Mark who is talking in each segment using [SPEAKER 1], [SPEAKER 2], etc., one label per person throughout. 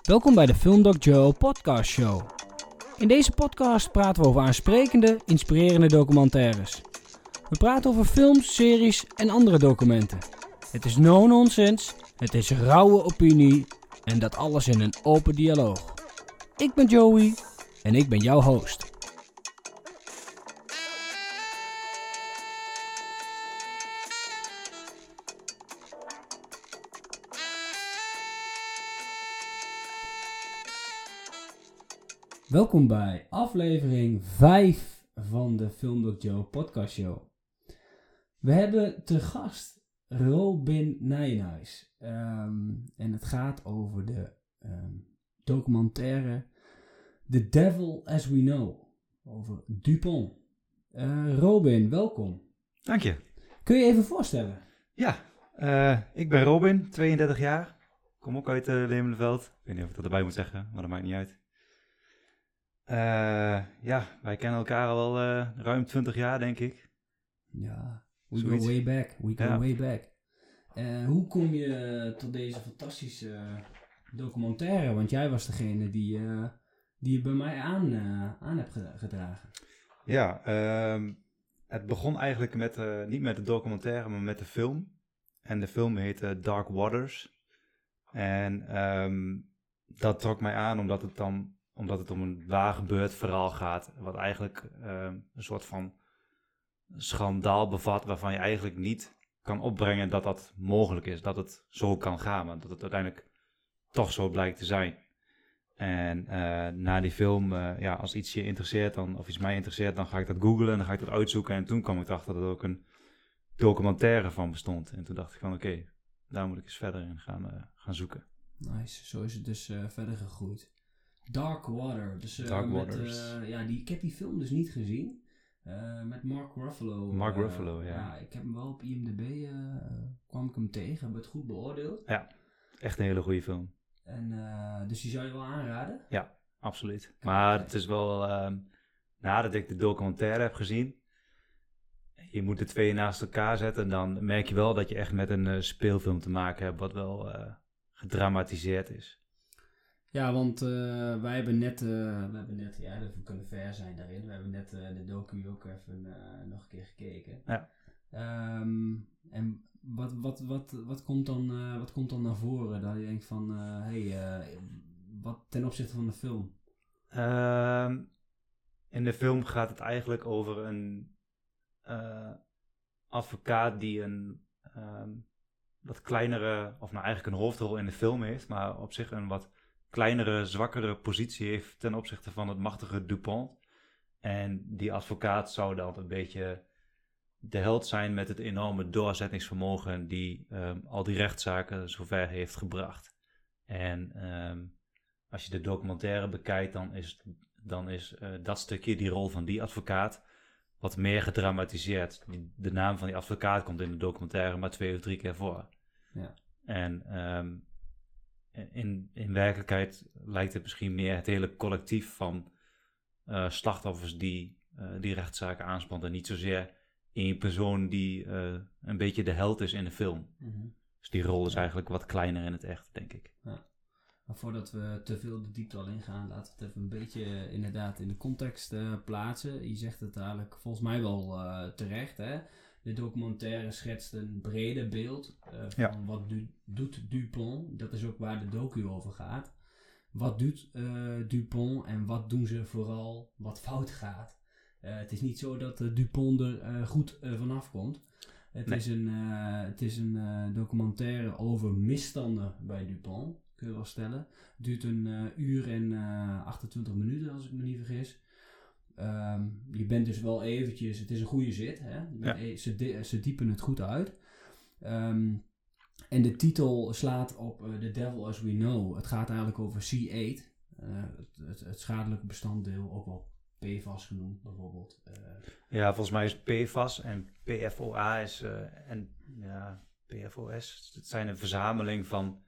[SPEAKER 1] Welkom bij de Filmdoc Joe podcast show. In deze podcast praten we over aansprekende, inspirerende documentaires. We praten over films, series en andere documenten. Het is no nonsense, het is rauwe opinie en dat alles in een open dialoog. Ik ben Joey en ik ben jouw host. Welkom bij aflevering 5 van de Filmdoc Joe podcast show. We hebben te gast Robin Nijenhuis. Ehm, en het gaat over de ehm, documentaire The Devil As We Know. Over Dupont. Eh, Robin, welkom.
[SPEAKER 2] Dank je.
[SPEAKER 1] Kun je even voorstellen?
[SPEAKER 2] Ja, eh, ik ben Robin, 32 jaar. Kom ook uit uh, Lemelenveld. Ik weet niet of ik dat erbij moet zeggen, maar dat maakt niet uit. Eh, ja, wij kennen elkaar al wel eh, ruim 20 jaar, denk ik.
[SPEAKER 1] Ja, we
[SPEAKER 2] Zoiets.
[SPEAKER 1] go way back. We go
[SPEAKER 2] Ja.
[SPEAKER 1] way back. Hoe kom je tot deze fantastische documentaire? Want jij was degene die, eh, die je bij mij aan, aan hebt ge- gedragen.
[SPEAKER 2] Ja, ehm, het begon eigenlijk met, niet met de documentaire, maar met de film. En de film heette Dark Waters. En ehm, dat trok mij aan omdat het dan omdat het om een waar gebeurd verhaal gaat. Wat eigenlijk ehm, een soort van schandaal bevat waarvan je eigenlijk niet kan opbrengen dat dat mogelijk is. Dat het zo kan gaan, maar dat het uiteindelijk toch zo blijkt te zijn. En eh, na die film, eh, ja, als iets je interesseert dan, of iets mij interesseert, dan ga ik dat googlen en dan ga ik dat uitzoeken. En toen kwam ik erachter dat er ook een documentaire van bestond. En toen dacht ik van oké, daar moet ik eens verder in gaan, eh, gaan zoeken.
[SPEAKER 1] Nice, zo is het dus verder gegroeid. Dark Water. Dus, eh,
[SPEAKER 2] Dark
[SPEAKER 1] met,
[SPEAKER 2] Waters.
[SPEAKER 1] eh, ja, die, ik heb die film dus niet gezien. Eh, met Mark Ruffalo.
[SPEAKER 2] Mark Ruffalo, ja.
[SPEAKER 1] Ik heb hem wel op IMDb, kwam ik hem tegen, heb het goed beoordeeld.
[SPEAKER 2] Echt een hele goede film.
[SPEAKER 1] En, dus die zou je wel aanraden?
[SPEAKER 2] Absoluut. Maar het is wel, ehm, nadat ik de documentaire heb gezien, je moet de twee naast elkaar zetten, dan merk je wel dat je echt met een speelfilm te maken hebt, wat wel eh, gedramatiseerd is.
[SPEAKER 1] Ja, want eh, wij hebben net, eh, we hebben net, ja, we kunnen ver zijn daarin. We hebben net eh, de docu ook even nog een keer gekeken.
[SPEAKER 2] Ja.
[SPEAKER 1] Ehm, en wat, wat, wat, wat, komt dan, wat komt dan naar voren? Dat je denkt van, hé, hey, wat ten opzichte van de film?
[SPEAKER 2] Ehm, in de film gaat het eigenlijk over een advocaat die een ehm, wat kleinere, of nou eigenlijk een hoofdrol in de film heeft, maar op zich een wat kleinere, zwakkere positie heeft ten opzichte van het machtige Dupont. En die advocaat zou dan een beetje de held zijn met het enorme doorzettingsvermogen die ehm, al die rechtszaken zover heeft gebracht. En ehm, als je de documentaire bekijkt, dan is, dan is eh, dat stukje, die rol van die advocaat, wat meer gedramatiseerd. De naam van die advocaat komt in de documentaire maar twee of drie keer voor.
[SPEAKER 1] Ja.
[SPEAKER 2] En ehm, in, in werkelijkheid lijkt het misschien meer het hele collectief van eh, slachtoffers die eh, die rechtszaken aanspant. En niet zozeer één persoon die eh, een beetje de held is in de film. Dus die rol is
[SPEAKER 1] Ja.
[SPEAKER 2] eigenlijk wat kleiner in het echt, denk ik.
[SPEAKER 1] Maar voordat we te veel de diepte al ingaan, laten we het even een beetje inderdaad in de context plaatsen. Je zegt het eigenlijk volgens mij wel terecht. Hè? De documentaire schetst een breder beeld eh, van
[SPEAKER 2] Ja.
[SPEAKER 1] wat du- doet Dupont. Dat is ook waar de docu over gaat. Wat doet eh, Dupont en wat doen ze vooral wat fout gaat. Eh, het is niet zo dat Dupont er goed vanaf komt. Het
[SPEAKER 2] Nee.
[SPEAKER 1] is een, het is een documentaire over misstanden bij Dupont, kun je wel stellen. Het duurt een uur en eh 28 minuten, als ik me niet vergis. Ehm, je bent dus wel eventjes, het is een goede zit, hè?
[SPEAKER 2] Ja.
[SPEAKER 1] e- ze, di- ze diepen het goed uit. Ehm, en de titel slaat op eh, The Devil As We Know. Het gaat eigenlijk over C8, eh, het, het, het schadelijke bestanddeel, ook wel PFAS genoemd bijvoorbeeld. Eh,
[SPEAKER 2] Ja, volgens mij is PFAS en PFOA is, en ja, PFOS. Het zijn een verzameling van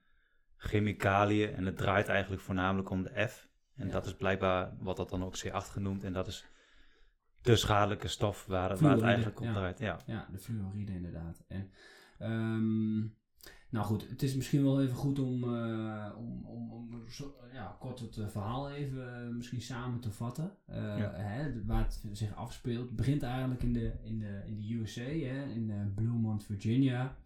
[SPEAKER 2] chemicaliën en het draait eigenlijk voornamelijk om de F. En
[SPEAKER 1] Ja.
[SPEAKER 2] dat is blijkbaar wat dat dan ook C8 genoemd. En dat is de schadelijke stof waar, het- waar het
[SPEAKER 1] Fluoride,
[SPEAKER 2] eigenlijk
[SPEAKER 1] ja.
[SPEAKER 2] draait. Ja.
[SPEAKER 1] Ja, de fluoride inderdaad. En, ehm, nou goed, het is misschien wel even goed om, eh, om, om, om zo, ja, kort het eh, verhaal even eh, misschien samen te vatten.
[SPEAKER 2] Ja.
[SPEAKER 1] hè, waar het zich afspeelt. Het begint eigenlijk in de, in de, in de USA, hè, in Bluemont, Virginia.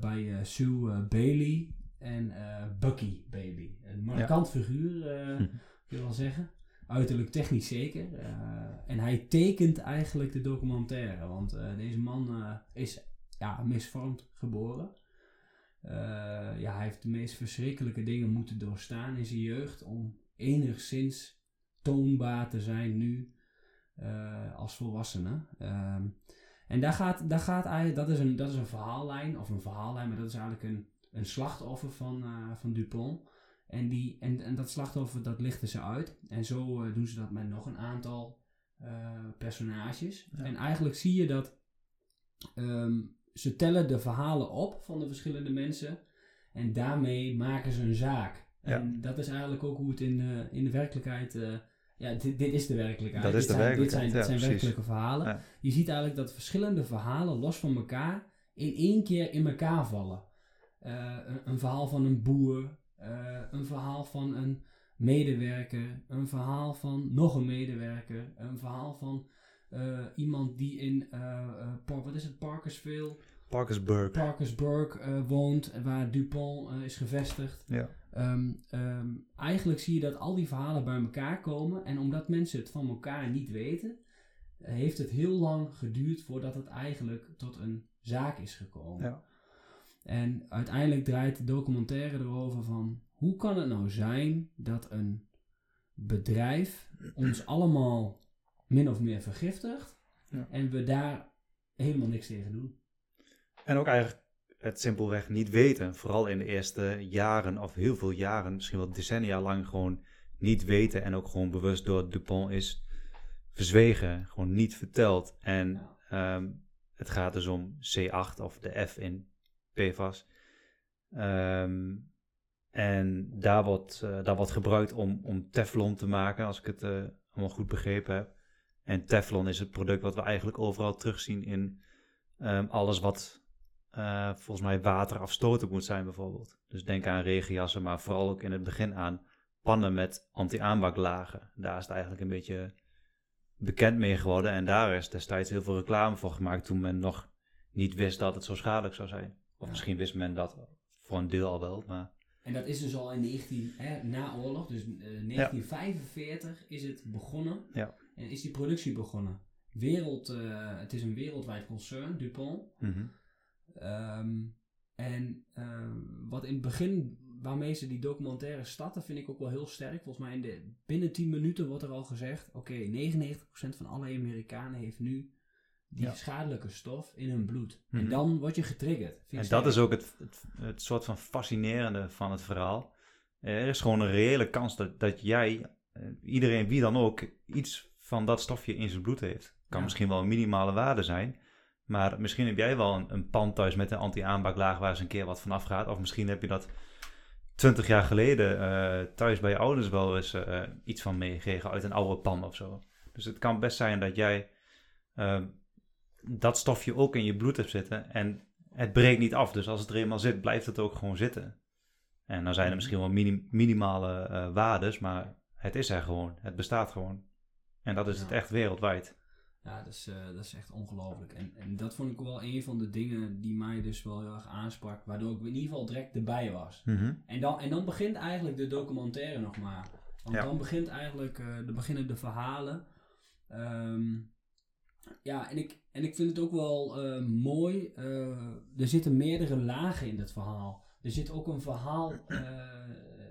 [SPEAKER 1] bij Sue Bailey en eh, Bucky Bailey. Een markant figuur, eh
[SPEAKER 2] Hm.
[SPEAKER 1] kun je wel zeggen. Uiterlijk technisch zeker. eh, en hij tekent eigenlijk de documentaire. Want deze man is ja, misvormd geboren. Ja, hij heeft de meest verschrikkelijke dingen moeten doorstaan in zijn jeugd om enigszins toonbaar te zijn nu als volwassene. Ehm, en daar gaat, daar gaat eigenlijk, dat is, een, dat is een verhaallijn, of een verhaallijn, maar dat is eigenlijk een, een slachtoffer van, eh, van Dupont. En, die, en, en dat slachtoffer, dat lichten ze uit. En zo eh, doen ze dat met nog een aantal eh, personages.
[SPEAKER 2] Ja.
[SPEAKER 1] En eigenlijk zie je dat ehm, ze tellen de verhalen op van de verschillende mensen. En daarmee maken ze een zaak.
[SPEAKER 2] Ja.
[SPEAKER 1] En dat is eigenlijk ook hoe het in, de in de werkelijkheid... ja, dit, dit is de werkelijkheid.
[SPEAKER 2] Dat is
[SPEAKER 1] Dit
[SPEAKER 2] de
[SPEAKER 1] zijn,
[SPEAKER 2] werkelijkheid,
[SPEAKER 1] Dit zijn, dit werkelijke verhalen.
[SPEAKER 2] Ja.
[SPEAKER 1] Je ziet eigenlijk dat verschillende verhalen los van elkaar in één keer in elkaar vallen. Eh, een, een verhaal van een boer, eh, een verhaal van een medewerker, een verhaal van nog een medewerker, een verhaal van eh, iemand die in, Par- wat is het, Parkersville,
[SPEAKER 2] Parkersburg.
[SPEAKER 1] Parkersburg woont, waar Dupont is gevestigd.
[SPEAKER 2] Ja.
[SPEAKER 1] Ehm, ehm, eigenlijk zie je dat al die verhalen bij elkaar komen. En omdat mensen het van elkaar niet weten, heeft het heel lang geduurd voordat het eigenlijk tot een zaak is gekomen.
[SPEAKER 2] Ja.
[SPEAKER 1] En uiteindelijk draait de documentaire erover van hoe kan het nou zijn dat een bedrijf ons allemaal min of meer vergiftigt
[SPEAKER 2] Ja.
[SPEAKER 1] en we daar helemaal niks tegen doen.
[SPEAKER 2] En ook eigenlijk het simpelweg niet weten. Vooral in de eerste jaren of heel veel jaren, misschien wel decennia lang gewoon niet weten. En ook gewoon bewust door Dupont is verzwegen. Gewoon niet verteld. En ehm, het gaat dus om C8 of de F in PFAS. Ehm, en daar wordt, eh, daar wordt gebruikt om, om Teflon te maken, als ik het eh, allemaal goed begrepen heb. En Teflon is het product wat we eigenlijk overal terugzien in ehm, alles wat eh, volgens mij waterafstotend moet zijn bijvoorbeeld. Dus denk aan regenjassen, maar vooral ook in het begin aan pannen met anti-aanbaklagen. Daar is het eigenlijk een beetje bekend mee geworden. En daar is destijds heel veel reclame voor gemaakt toen men nog niet wist dat het zo schadelijk zou zijn. Of misschien wist men dat voor een deel al wel, maar
[SPEAKER 1] En dat is dus al in 19, hè, na oorlog, dus eh, 1945 is het begonnen.
[SPEAKER 2] Ja.
[SPEAKER 1] En is die productie begonnen. Wereld, eh, het is een wereldwijd concern, Dupont.
[SPEAKER 2] mhm.
[SPEAKER 1] Ehm, en ehm, wat in het begin, waarmee ze die documentaire starten, vind ik ook wel heel sterk. Volgens mij in de, binnen 10 minuten wordt er al gezegd, oké, 99% van alle Amerikanen heeft nu die
[SPEAKER 2] Ja.
[SPEAKER 1] schadelijke stof in hun bloed.
[SPEAKER 2] Mhm.
[SPEAKER 1] En dan word je getriggerd.
[SPEAKER 2] En
[SPEAKER 1] sterk.
[SPEAKER 2] dat is ook het, het, het soort van fascinerende van het verhaal. Er is gewoon een reële kans dat, dat jij, eh, iedereen wie dan ook, iets van dat stofje in zijn bloed heeft. Kan
[SPEAKER 1] Ja.
[SPEAKER 2] misschien wel een minimale waarde zijn. Maar misschien heb jij wel een, een pan thuis met een anti-aanbaklaag waar eens een keer wat vanaf gaat. Of misschien heb je dat twintig jaar geleden eh, thuis bij je ouders wel eens eh, iets van meegekregen uit een oude pan of zo. Dus het kan best zijn dat jij eh, dat stofje ook in je bloed hebt zitten. En het breekt niet af. Dus als het er eenmaal zit, blijft het ook gewoon zitten. En dan zijn er misschien wel minim- minimale eh waardes, maar het is er gewoon. Het bestaat gewoon. En dat is het echt wereldwijd.
[SPEAKER 1] Ja, dat is, eh, dat is echt ongelooflijk. En, en dat vond ik wel een van de dingen die mij dus wel heel erg aansprak. Waardoor ik in ieder geval direct erbij was. En dan, en dan begint eigenlijk de documentaire nog maar. Want
[SPEAKER 2] Ja.
[SPEAKER 1] dan begint eigenlijk, eh de beginnen de verhalen. Ehm, ja, en ik, en ik vind het ook wel eh, mooi. eh, er zitten meerdere lagen in dat verhaal. Er zit ook een verhaal, eh,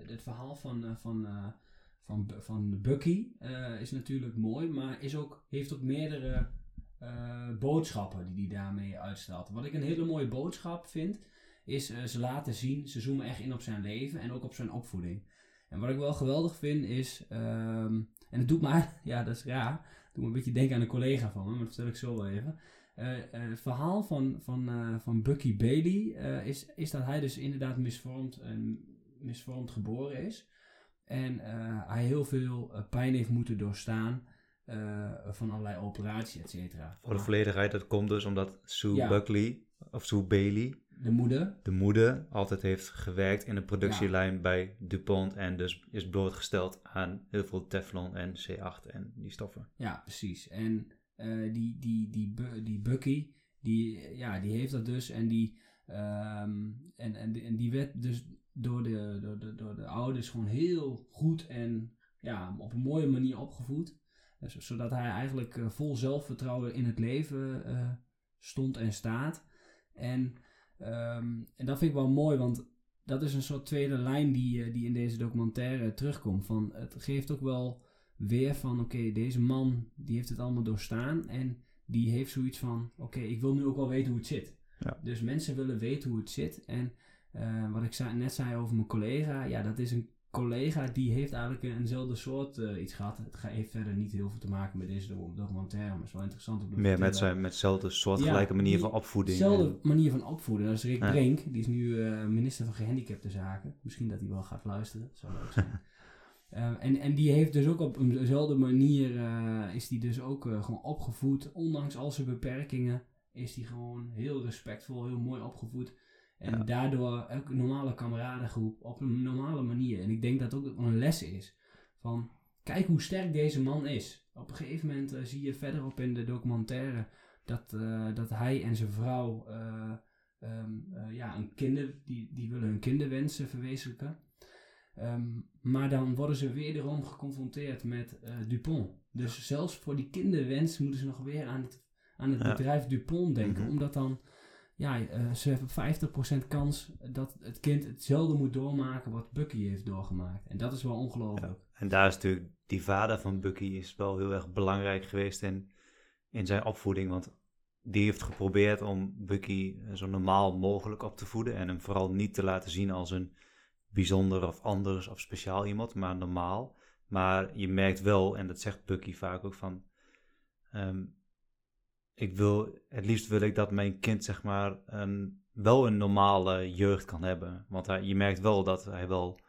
[SPEAKER 1] het verhaal van, van, van, van Bucky is natuurlijk mooi, maar is ook, heeft ook meerdere boodschappen die hij daarmee uitstraalt. Wat ik een hele mooie boodschap vind, is eh, ze laten zien, ze zoomen echt in op zijn leven en ook op zijn opvoeding. En wat ik wel geweldig vind is, ehm, en het doet me, ja dat is raar, doet me een beetje denken aan een collega van me, maar dat vertel ik zo wel even. Eh, eh, het verhaal van, van, eh, van Bucky Bailey is, is dat hij dus inderdaad misvormd, en misvormd geboren is. En hij heel veel pijn heeft moeten doorstaan van allerlei operaties, et cetera.
[SPEAKER 2] Voor de volledigheid, dat komt dus omdat Sue
[SPEAKER 1] Ja.
[SPEAKER 2] Buckley, of Sue Bailey,
[SPEAKER 1] de moeder.
[SPEAKER 2] de moeder altijd heeft gewerkt in de productielijn bij DuPont en dus is blootgesteld aan heel veel Teflon en C8 en die stoffen.
[SPEAKER 1] Ja, precies. En eh, die, die, die, die Bucky, die, ja, die heeft dat dus en die, ehm, en, en, die- en die werd dus door de, door, de, door de ouders gewoon heel goed en ja, op een mooie manier opgevoed. Dus, zodat hij eigenlijk eh, vol zelfvertrouwen in het leven eh, stond en staat. En, ehm, en dat vind ik wel mooi, want dat is een soort tweede lijn die, eh, die in deze documentaire terugkomt. Van, het geeft ook wel weer van, oké, deze man die heeft het allemaal doorstaan en die heeft zoiets van, oké, ik wil nu ook wel weten hoe het zit.
[SPEAKER 2] Ja.
[SPEAKER 1] Dus mensen willen weten hoe het zit. En eh, wat ik net zei over mijn collega, ja, dat is een collega die heeft eigenlijk eenzelfde soort eh, iets gehad. Het heeft verder niet heel veel te maken met deze docu- documentaire, maar het is wel interessant om te
[SPEAKER 2] Meer met zijn met dezelfde soortgelijke
[SPEAKER 1] Ja,
[SPEAKER 2] manier van opvoeding.
[SPEAKER 1] Dezelfde manier van opvoeden. Dat is Rick
[SPEAKER 2] Ja.
[SPEAKER 1] Brink, die is nu eh, minister van Gehandicapte Zaken. Misschien dat hij wel gaat luisteren, dat zou leuk zijn. Eh, en, en die heeft dus ook op eenzelfde manier, eh, is die dus ook eh, gewoon opgevoed. Ondanks al zijn beperkingen is die gewoon heel respectvol, heel mooi opgevoed. En
[SPEAKER 2] Ja.
[SPEAKER 1] daardoor ook een normale kameradengroep op een normale manier. En ik denk dat dat ook een les is. Van, kijk hoe sterk deze man is. Op een gegeven moment eh, zie je verderop in de documentaire dat, eh, dat hij en zijn vrouw ehm, eh, ja, een kinder, die, die willen hun kinderwensen verwezenlijken. Ehm, maar dan worden ze wederom geconfronteerd met Dupont. Dus zelfs voor die kinderwens moeten ze nog weer aan het, aan het
[SPEAKER 2] Ja.
[SPEAKER 1] bedrijf Dupont denken.
[SPEAKER 2] Mhm.
[SPEAKER 1] Omdat dan, ja, eh, ze hebben 50% kans dat het kind hetzelfde moet doormaken wat Bucky heeft doorgemaakt. En dat is wel ongelooflijk.
[SPEAKER 2] En daar is natuurlijk, die vader van Bucky is wel heel erg belangrijk geweest in, in zijn opvoeding. Want die heeft geprobeerd om Bucky eh, zo normaal mogelijk op te voeden. En hem vooral niet te laten zien als een bijzonder of anders of speciaal iemand, maar normaal. Maar je merkt wel, en dat zegt Bucky vaak ook van... ehm, ik wil, het liefst wil ik dat mijn kind zeg maar een, wel een normale jeugd kan hebben. Want hij, je merkt wel dat hij wel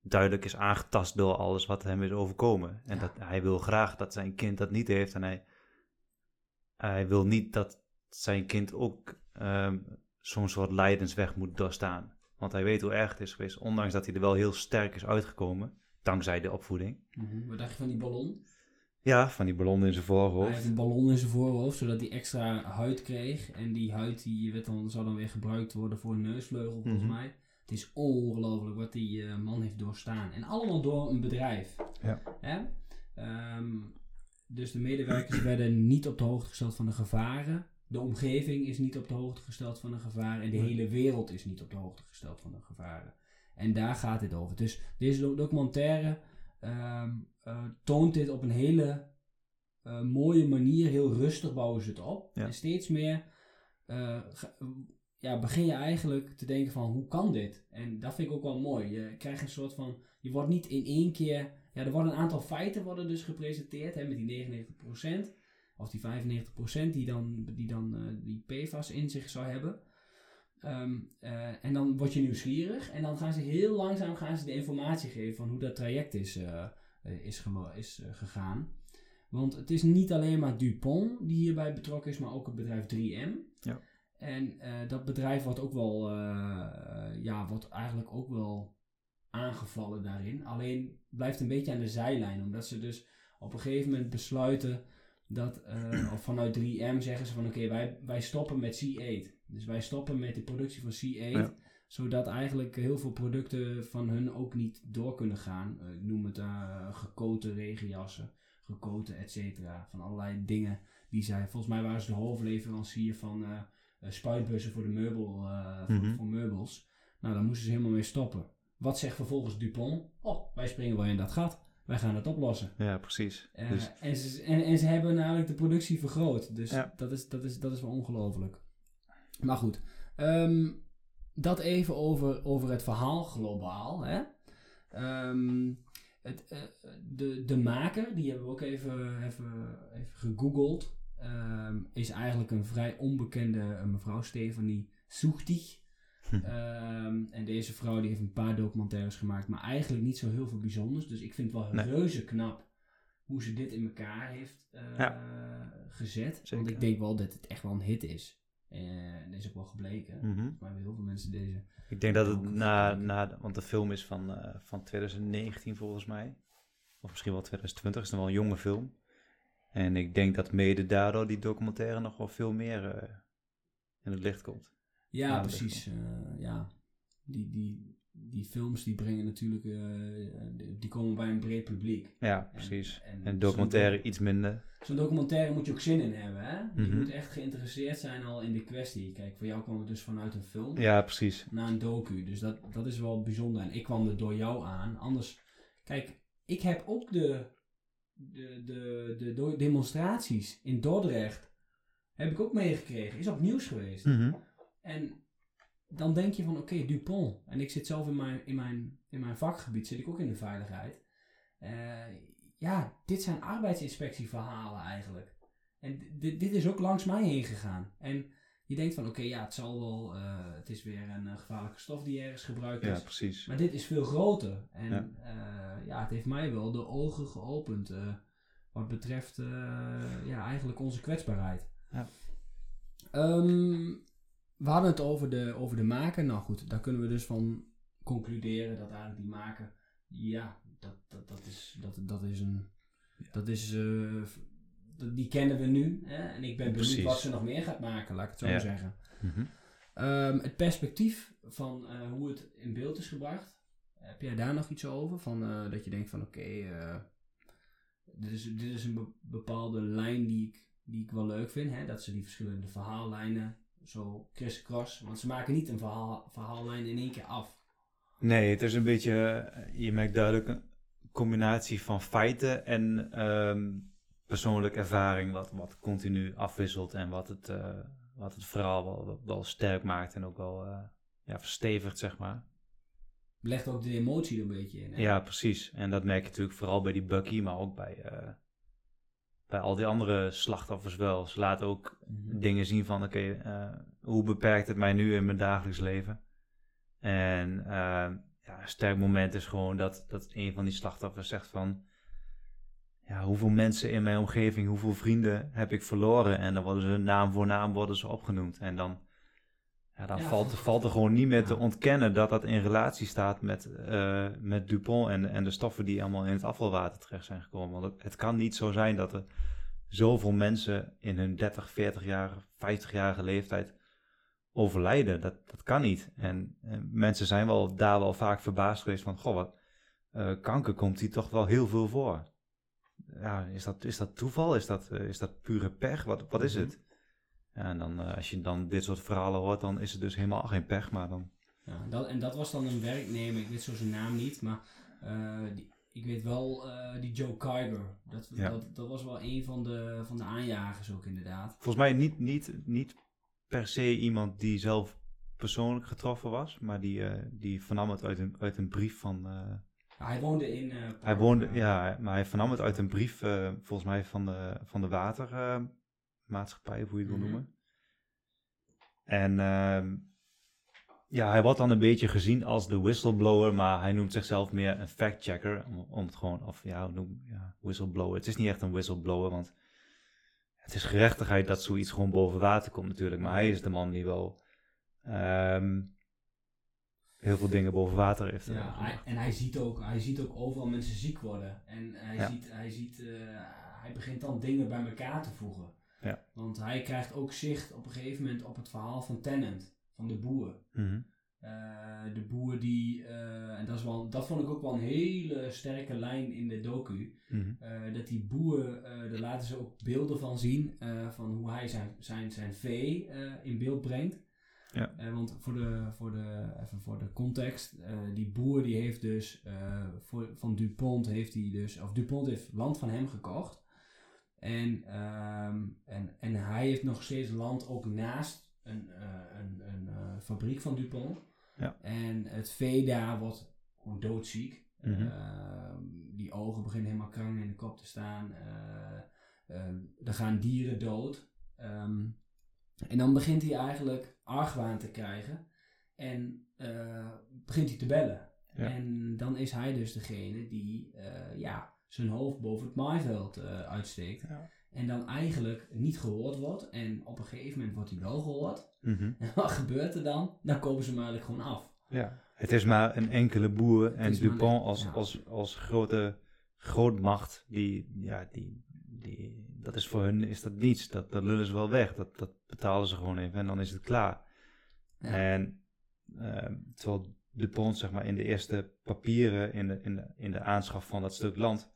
[SPEAKER 2] duidelijk is aangetast door alles wat hem is overkomen. En
[SPEAKER 1] Ja.
[SPEAKER 2] dat hij wil graag dat zijn kind dat niet heeft. En hij, hij wil niet dat zijn kind ook ehm, zo'n soort lijdensweg moet doorstaan. Want hij weet hoe erg het is geweest, ondanks dat hij er wel heel sterk is uitgekomen, dankzij de opvoeding.
[SPEAKER 1] Mhm. Wat dacht je van die ballon?
[SPEAKER 2] Ja, van die ballon in zijn
[SPEAKER 1] Hij
[SPEAKER 2] voorhoofd.
[SPEAKER 1] heeft een ballon in zijn voorhoofd, zodat hij extra huid kreeg. En die huid die werd dan, zou dan weer gebruikt worden voor een neusvleugel, volgens
[SPEAKER 2] Mhm.
[SPEAKER 1] mij. Het is ongelooflijk wat die eh, man heeft doorstaan. En allemaal door een bedrijf.
[SPEAKER 2] Ja.
[SPEAKER 1] Hè? Ehm, dus de medewerkers werden niet op de hoogte gesteld van de gevaren. De omgeving is niet op de hoogte gesteld van de gevaren. En de
[SPEAKER 2] Nee.
[SPEAKER 1] hele wereld is niet op de hoogte gesteld van de gevaren. En daar gaat dit over. Dus deze do- documentaire ehm, eh, toont dit op een hele eh, mooie manier. Heel rustig bouwen ze het op.
[SPEAKER 2] Ja.
[SPEAKER 1] En steeds meer eh, ja, begin je eigenlijk te denken van hoe kan dit? En dat vind ik ook wel mooi. Je krijgt een soort van, je wordt niet in één keer, ja er worden een aantal feiten worden dus gepresenteerd hè, met die 99% of die 95% die dan, die dan die PFAS in zich zou hebben. Ehm, eh, en dan word je nieuwsgierig en dan gaan ze heel langzaam gaan ze de informatie geven van hoe dat traject is, eh, eh, is, is gegaan. Want het is niet alleen maar Dupont die hierbij betrokken is, maar ook het bedrijf 3M.
[SPEAKER 2] Ja.
[SPEAKER 1] En dat bedrijf wordt ook wel, ja, wordt eigenlijk ook wel aangevallen daarin. Alleen blijft een beetje aan de zijlijn, omdat ze dus op een gegeven moment besluiten dat, of vanuit 3M zeggen ze van oké, wij, wij stoppen met C8. Dus wij stoppen met de productie van C8,
[SPEAKER 2] Ja.
[SPEAKER 1] zodat eigenlijk heel veel producten van hun ook niet door kunnen gaan. Eh, ik noem het eh gekoten regenjassen, gekoten et cetera, van allerlei dingen die zij, volgens mij waren ze de hoofdleverancier van eh, spuitbussen voor de meubel, voor,
[SPEAKER 2] Mhm.
[SPEAKER 1] voor meubels. Nou, daar moesten ze helemaal mee stoppen. Wat zegt vervolgens Dupont? Oh, wij springen wel in dat gat. Wij gaan het oplossen.
[SPEAKER 2] Ja, precies. Dus,
[SPEAKER 1] en, ze, en, en ze hebben namelijk de productie vergroot. Dus
[SPEAKER 2] Ja.
[SPEAKER 1] dat, is, dat, is, dat is wel ongelooflijk. Maar goed, ehm, dat even over, over het verhaal globaal. Hè? Ehm, het, eh, de, de maker, die hebben we ook even, even, even gegoogeld, ehm, is eigenlijk een vrij onbekende eh, mevrouw Stefanie Soechtig.
[SPEAKER 2] Hm.
[SPEAKER 1] En deze vrouw die heeft een paar documentaires gemaakt, maar eigenlijk niet zo heel veel bijzonders. Dus ik vind het wel
[SPEAKER 2] Nee.
[SPEAKER 1] reuze knap hoe ze dit in elkaar heeft eh,
[SPEAKER 2] Ja.
[SPEAKER 1] gezet.
[SPEAKER 2] Zeker.
[SPEAKER 1] Want ik denk wel dat het echt wel een hit is. En dat is ook wel gebleken.
[SPEAKER 2] Mhm.
[SPEAKER 1] Mij hebben heel veel mensen deze.
[SPEAKER 2] Ik denk dat het na, na, want de film is van, eh, van 2019 volgens mij. Of misschien wel 2020, is dan wel een jonge film. En ik denk dat mede daardoor die documentaire nog wel veel meer eh, in het licht komt.
[SPEAKER 1] Ja, precies. eh, ja. Die, die, die films die brengen natuurlijk, eh, die- komen bij een breed publiek.
[SPEAKER 2] Ja, precies.
[SPEAKER 1] En,
[SPEAKER 2] En documentaire iets minder.
[SPEAKER 1] Zo'n documentaire moet je ook zin in hebben, hè? Je
[SPEAKER 2] Mhm.
[SPEAKER 1] moet echt geïnteresseerd zijn al in de kwestie. Kijk, voor jou kwam het dus vanuit een film
[SPEAKER 2] Ja, precies.
[SPEAKER 1] naar een docu. Dus dat, dat is wel bijzonder. En ik kwam er door jou aan. Anders, kijk, ik heb ook de, de, de, de demonstraties in Dordrecht, heb ik ook meegekregen. Is op nieuws geweest.
[SPEAKER 2] Mhm.
[SPEAKER 1] En dan denk je van, oké, Dupont. En ik zit zelf in mijn, in, mijn, in mijn vakgebied, zit ik ook in de veiligheid. Eh, ja, dit zijn arbeidsinspectieverhalen eigenlijk. En dit, dit is ook langs mij heen gegaan. En je denkt van, oké, ja, het zal wel, eh, het is weer een eh, gevaarlijke stof die ergens gebruikt is.
[SPEAKER 2] Ja, precies.
[SPEAKER 1] Maar dit is veel groter. En
[SPEAKER 2] Ja.
[SPEAKER 1] ja, ja het heeft mij wel de ogen geopend. eh, wat betreft eh, ja, eigenlijk onze kwetsbaarheid.
[SPEAKER 2] Ja.
[SPEAKER 1] Ehm, we hadden het over de, over de maker. Nou goed, daar kunnen we dus van concluderen dat eigenlijk die maker. Ja, dat, dat, dat, is, dat, dat is een. Dat is. eh, die kennen we nu. Hè? En ik ben benieuwd wat ze nog meer gaat maken, laat ik het zo
[SPEAKER 2] Ja.
[SPEAKER 1] zeggen.
[SPEAKER 2] Mhm.
[SPEAKER 1] Ehm, het perspectief van eh, hoe het in beeld is gebracht. Heb jij daar nog iets over? Van, eh, dat je denkt van oké, dit, is, dit is een be- bepaalde lijn die ik, die ik wel leuk vind. Hè? Dat ze die verschillende verhaallijnen zo kriskras. Want ze maken niet een verhaal, verhaallijn in één keer af.
[SPEAKER 2] Nee, het is een beetje, eh, je merkt duidelijk een combinatie van feiten en ehm, persoonlijke ervaring, wat, wat continu afwisselt en wat het, eh, wat het verhaal wel, wel sterk maakt en ook wel eh, ja, verstevigt, zeg maar.
[SPEAKER 1] Legt ook de emotie er een beetje in. Hè?
[SPEAKER 2] Ja, precies. En dat merk je natuurlijk vooral bij die Bucky, maar ook bij, bij al die andere slachtoffers wel. Ze laten ook
[SPEAKER 1] Mhm.
[SPEAKER 2] dingen zien van, oké, eh, hoe beperkt het mij nu in mijn dagelijks leven? En eh, ja, een sterk moment is gewoon dat, dat een van die slachtoffers zegt van, ja, hoeveel mensen in mijn omgeving, hoeveel vrienden heb ik verloren? En dan worden ze naam voor naam worden ze opgenoemd. En dan, ja, dan
[SPEAKER 1] Ja.
[SPEAKER 2] valt, valt er gewoon niet meer te ontkennen dat dat in relatie staat met, eh, met Dupont en, en de stoffen die allemaal in het afvalwater terecht zijn gekomen. Want het, het kan niet zo zijn dat er zoveel mensen in hun 30, 40 jaar, 50-jarige leeftijd overlijden. Dat, dat kan niet. En, en mensen zijn wel daar wel vaak verbaasd geweest van, goh, wat, eh, kanker komt hier toch wel heel veel voor. Ja, is dat, is dat toeval? Is dat, eh, is dat pure pech? Wat, wat is
[SPEAKER 1] Mhm.
[SPEAKER 2] het? En dan, eh, als je dan dit soort verhalen hoort, dan is het dus helemaal geen pech, maar dan...
[SPEAKER 1] Ja, dat, en dat was dan een werknemer, ik weet zo zijn naam niet, maar eh, die, ik weet wel eh, die Joe Kyber. Dat,
[SPEAKER 2] Ja.
[SPEAKER 1] dat, dat was wel een van de, van de aanjagers ook inderdaad.
[SPEAKER 2] Volgens mij niet, niet, niet per se iemand die zelf persoonlijk getroffen was, maar die, eh, die vernam het uit een, uit een brief van...
[SPEAKER 1] Hij woonde in...
[SPEAKER 2] Hij woonde, ja, maar hij vernam het uit een brief, volgens mij van de, van de watermaatschappij, of hoe je het wil
[SPEAKER 1] Mhm.
[SPEAKER 2] noemen. En ehm, ja, hij wordt dan een beetje gezien als de whistleblower, maar hij noemt zichzelf meer een fact-checker, om, om het gewoon, of ja, noem, ja, whistleblower. Het is niet echt een whistleblower, want het is gerechtigheid dat zoiets gewoon boven water komt natuurlijk, maar hij is de man die wel ehm, heel veel dingen boven water heeft. eh,
[SPEAKER 1] Ja, hij-
[SPEAKER 2] gebracht.
[SPEAKER 1] en hij ziet, ook, hij ziet ook overal mensen ziek worden. En hij
[SPEAKER 2] Ja.
[SPEAKER 1] ziet, hij, ziet eh, hij begint dan dingen bij elkaar te voegen.
[SPEAKER 2] Ja.
[SPEAKER 1] Want hij krijgt ook zicht op een gegeven moment op het verhaal van Tennant, van de boer.
[SPEAKER 2] Mhm.
[SPEAKER 1] Eh, de boer die, eh, en dat, is wel, dat vond ik ook wel een hele sterke lijn in de docu.
[SPEAKER 2] Mhm.
[SPEAKER 1] Eh, dat die boer, daar laten ze ook beelden van zien, van hoe hij zijn, zijn, zijn vee in beeld brengt.
[SPEAKER 2] Ja.
[SPEAKER 1] Want voor de, voor, de, even voor de context, die boer die heeft dus, voor, van Dupont heeft hij dus, of Dupont heeft land van hem gekocht. En, ehm, en, en hij heeft nog steeds land ook naast een, eh, een, een eh, fabriek van Dupont.
[SPEAKER 2] Ja.
[SPEAKER 1] En het vee daar wordt gewoon doodziek. Ehm, die ogen beginnen helemaal krang in de kop te staan. Eh, ehm, er gaan dieren dood. En dan begint hij eigenlijk argwaan te krijgen. En begint hij te bellen.
[SPEAKER 2] Ja.
[SPEAKER 1] En dan is hij dus degene die ja, zijn hoofd boven het maaiveld eh, uitsteekt.
[SPEAKER 2] Ja.
[SPEAKER 1] En dan eigenlijk niet gehoord wordt. En op een gegeven moment wordt hij wel gehoord.
[SPEAKER 2] Mhm.
[SPEAKER 1] En wat gebeurt er dan? Dan kopen ze hem eigenlijk gewoon af.
[SPEAKER 2] Ja. Het is maar een enkele boer en Dupont als,
[SPEAKER 1] ja.
[SPEAKER 2] als, als grote grootmacht, die, ja, die, die, dat is voor hun is dat niets. Dat, dat lullen ze wel weg. Dat, dat betalen ze gewoon even en dan is het klaar.
[SPEAKER 1] Ja.
[SPEAKER 2] En ehm, terwijl Dupont zeg maar in de eerste papieren in de, in, de, in de aanschaf van dat stuk land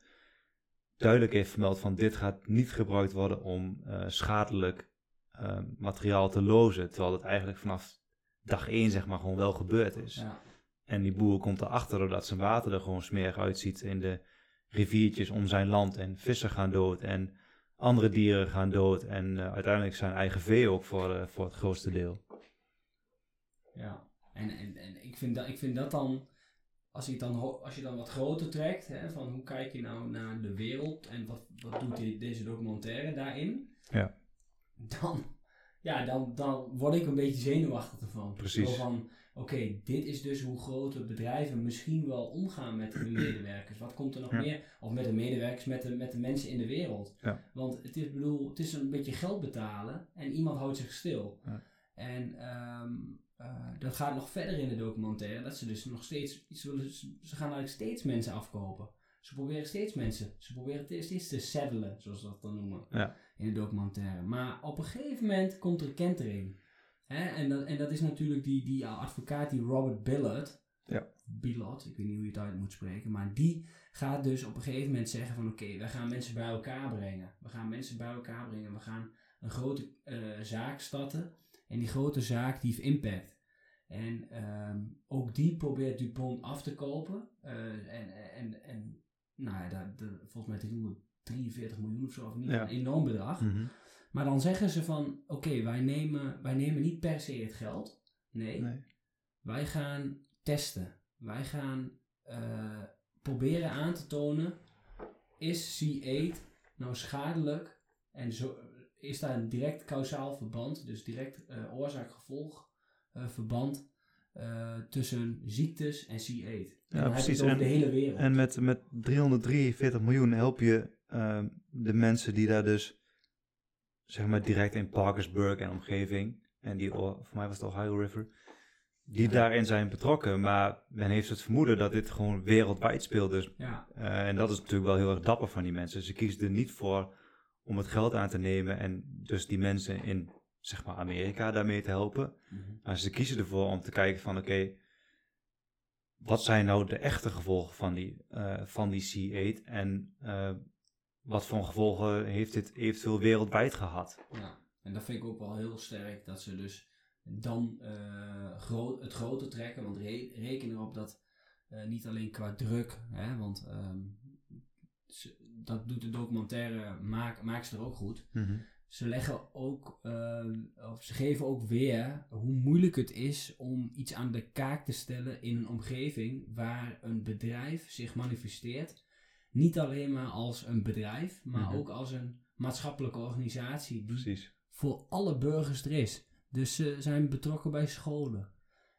[SPEAKER 2] duidelijk heeft vermeld van dit gaat niet gebruikt worden om eh, schadelijk ehm, materiaal te lozen. Terwijl het eigenlijk vanaf dag één zeg maar gewoon wel gebeurd is.
[SPEAKER 1] Ja.
[SPEAKER 2] En die boer komt erachter doordat zijn water er gewoon smerig uitziet in de riviertjes om zijn land. En vissen gaan dood en andere dieren gaan dood. En eh, uiteindelijk zijn eigen vee ook voor, eh, voor het grootste deel.
[SPEAKER 1] Ja, en, en, en ik, vind dat, ik vind dat dan, als je, dan, als je dan wat groter trekt, hè, van hoe kijk je nou naar de wereld en wat, wat doet die- deze documentaire daarin,
[SPEAKER 2] Ja.
[SPEAKER 1] dan, ja, dan, dan word ik een beetje zenuwachtig ervan.
[SPEAKER 2] Precies.
[SPEAKER 1] Van, oké, dit is dus hoe grote bedrijven misschien wel omgaan met hun medewerkers. Wat komt er nog
[SPEAKER 2] Ja.
[SPEAKER 1] meer? Of met de medewerkers, met de, met de mensen in de wereld.
[SPEAKER 2] Ja.
[SPEAKER 1] Want het is, bedoel, het is een beetje geld betalen en iemand houdt zich stil.
[SPEAKER 2] Ja.
[SPEAKER 1] En ehm, eh, dat gaat nog verder in de documentaire. Dat ze dus nog steeds, ze, willen- ze gaan eigenlijk steeds mensen afkopen. Ze proberen steeds mensen, ze proberen te- steeds te saddelen, zoals ze dat dan noemen.
[SPEAKER 2] Ja.
[SPEAKER 1] In de documentaire. Maar op een gegeven moment komt er een kentering. Hè? En, dat, en dat is natuurlijk die, die advocaat, die Robert Billard.
[SPEAKER 2] Ja.
[SPEAKER 1] Billard, ik weet niet hoe je het uit moet spreken. Maar die gaat dus op een gegeven moment zeggen van oké, wij gaan mensen bij elkaar brengen. We gaan mensen bij elkaar brengen. We gaan een grote eh, zaak starten. En die grote zaak die heeft impact. En ehm, ook die probeert Dupont af te kopen. Eh, en, en, en nou ja, volgens mij 343 miljoen of zo, of niet
[SPEAKER 2] Ja.
[SPEAKER 1] een enorm bedrag.
[SPEAKER 2] Mhm.
[SPEAKER 1] Maar dan zeggen ze van, oké, wij, nemen, wij nemen niet per se het geld. Nee,
[SPEAKER 2] Nee.
[SPEAKER 1] wij gaan testen. Wij gaan eh, proberen aan te tonen, is C8 nou schadelijk? En zo, is daar een direct kausaal verband, dus direct eh, oorzaak-gevolg eh, verband eh, tussen ziektes en C8. En dan heb je
[SPEAKER 2] precies. En-
[SPEAKER 1] de hele wereld.
[SPEAKER 2] En met, met 343 miljoen help je ehm, de mensen die daar dus, zeg maar direct in Parkersburg en omgeving, en die, voor mij was het Ohio River, die daarin zijn betrokken. Maar men heeft het vermoeden dat dit gewoon wereldwijd speelt. Dus,
[SPEAKER 1] ja,
[SPEAKER 2] en dat is natuurlijk wel heel erg dapper van die mensen. Ze kiezen er niet voor om het geld aan te nemen en dus die mensen in, zeg maar, Amerika daarmee te helpen.
[SPEAKER 1] Mhm.
[SPEAKER 2] Maar ze kiezen ervoor om te kijken van oké, wat zijn nou de echte gevolgen van die, eh, van die C8 en eh, wat voor gevolgen heeft dit eventueel wereldwijd gehad?
[SPEAKER 1] Ja, en dat vind ik ook wel heel sterk dat ze dus dan eh, gro- het groter trekken. Want re- reken erop dat niet alleen qua druk, hè, want ehm, ze- dat doet de documentaire maak, maakt er ook goed. Ze leggen ook, ehm, of ze geven ook weer hoe moeilijk het is om iets aan de kaak te stellen in een omgeving waar een bedrijf zich manifesteert. Niet alleen maar als een bedrijf, maar
[SPEAKER 2] Mhm.
[SPEAKER 1] ook als een maatschappelijke organisatie die
[SPEAKER 2] Precies.
[SPEAKER 1] voor alle burgers er is. Dus ze zijn betrokken bij scholen.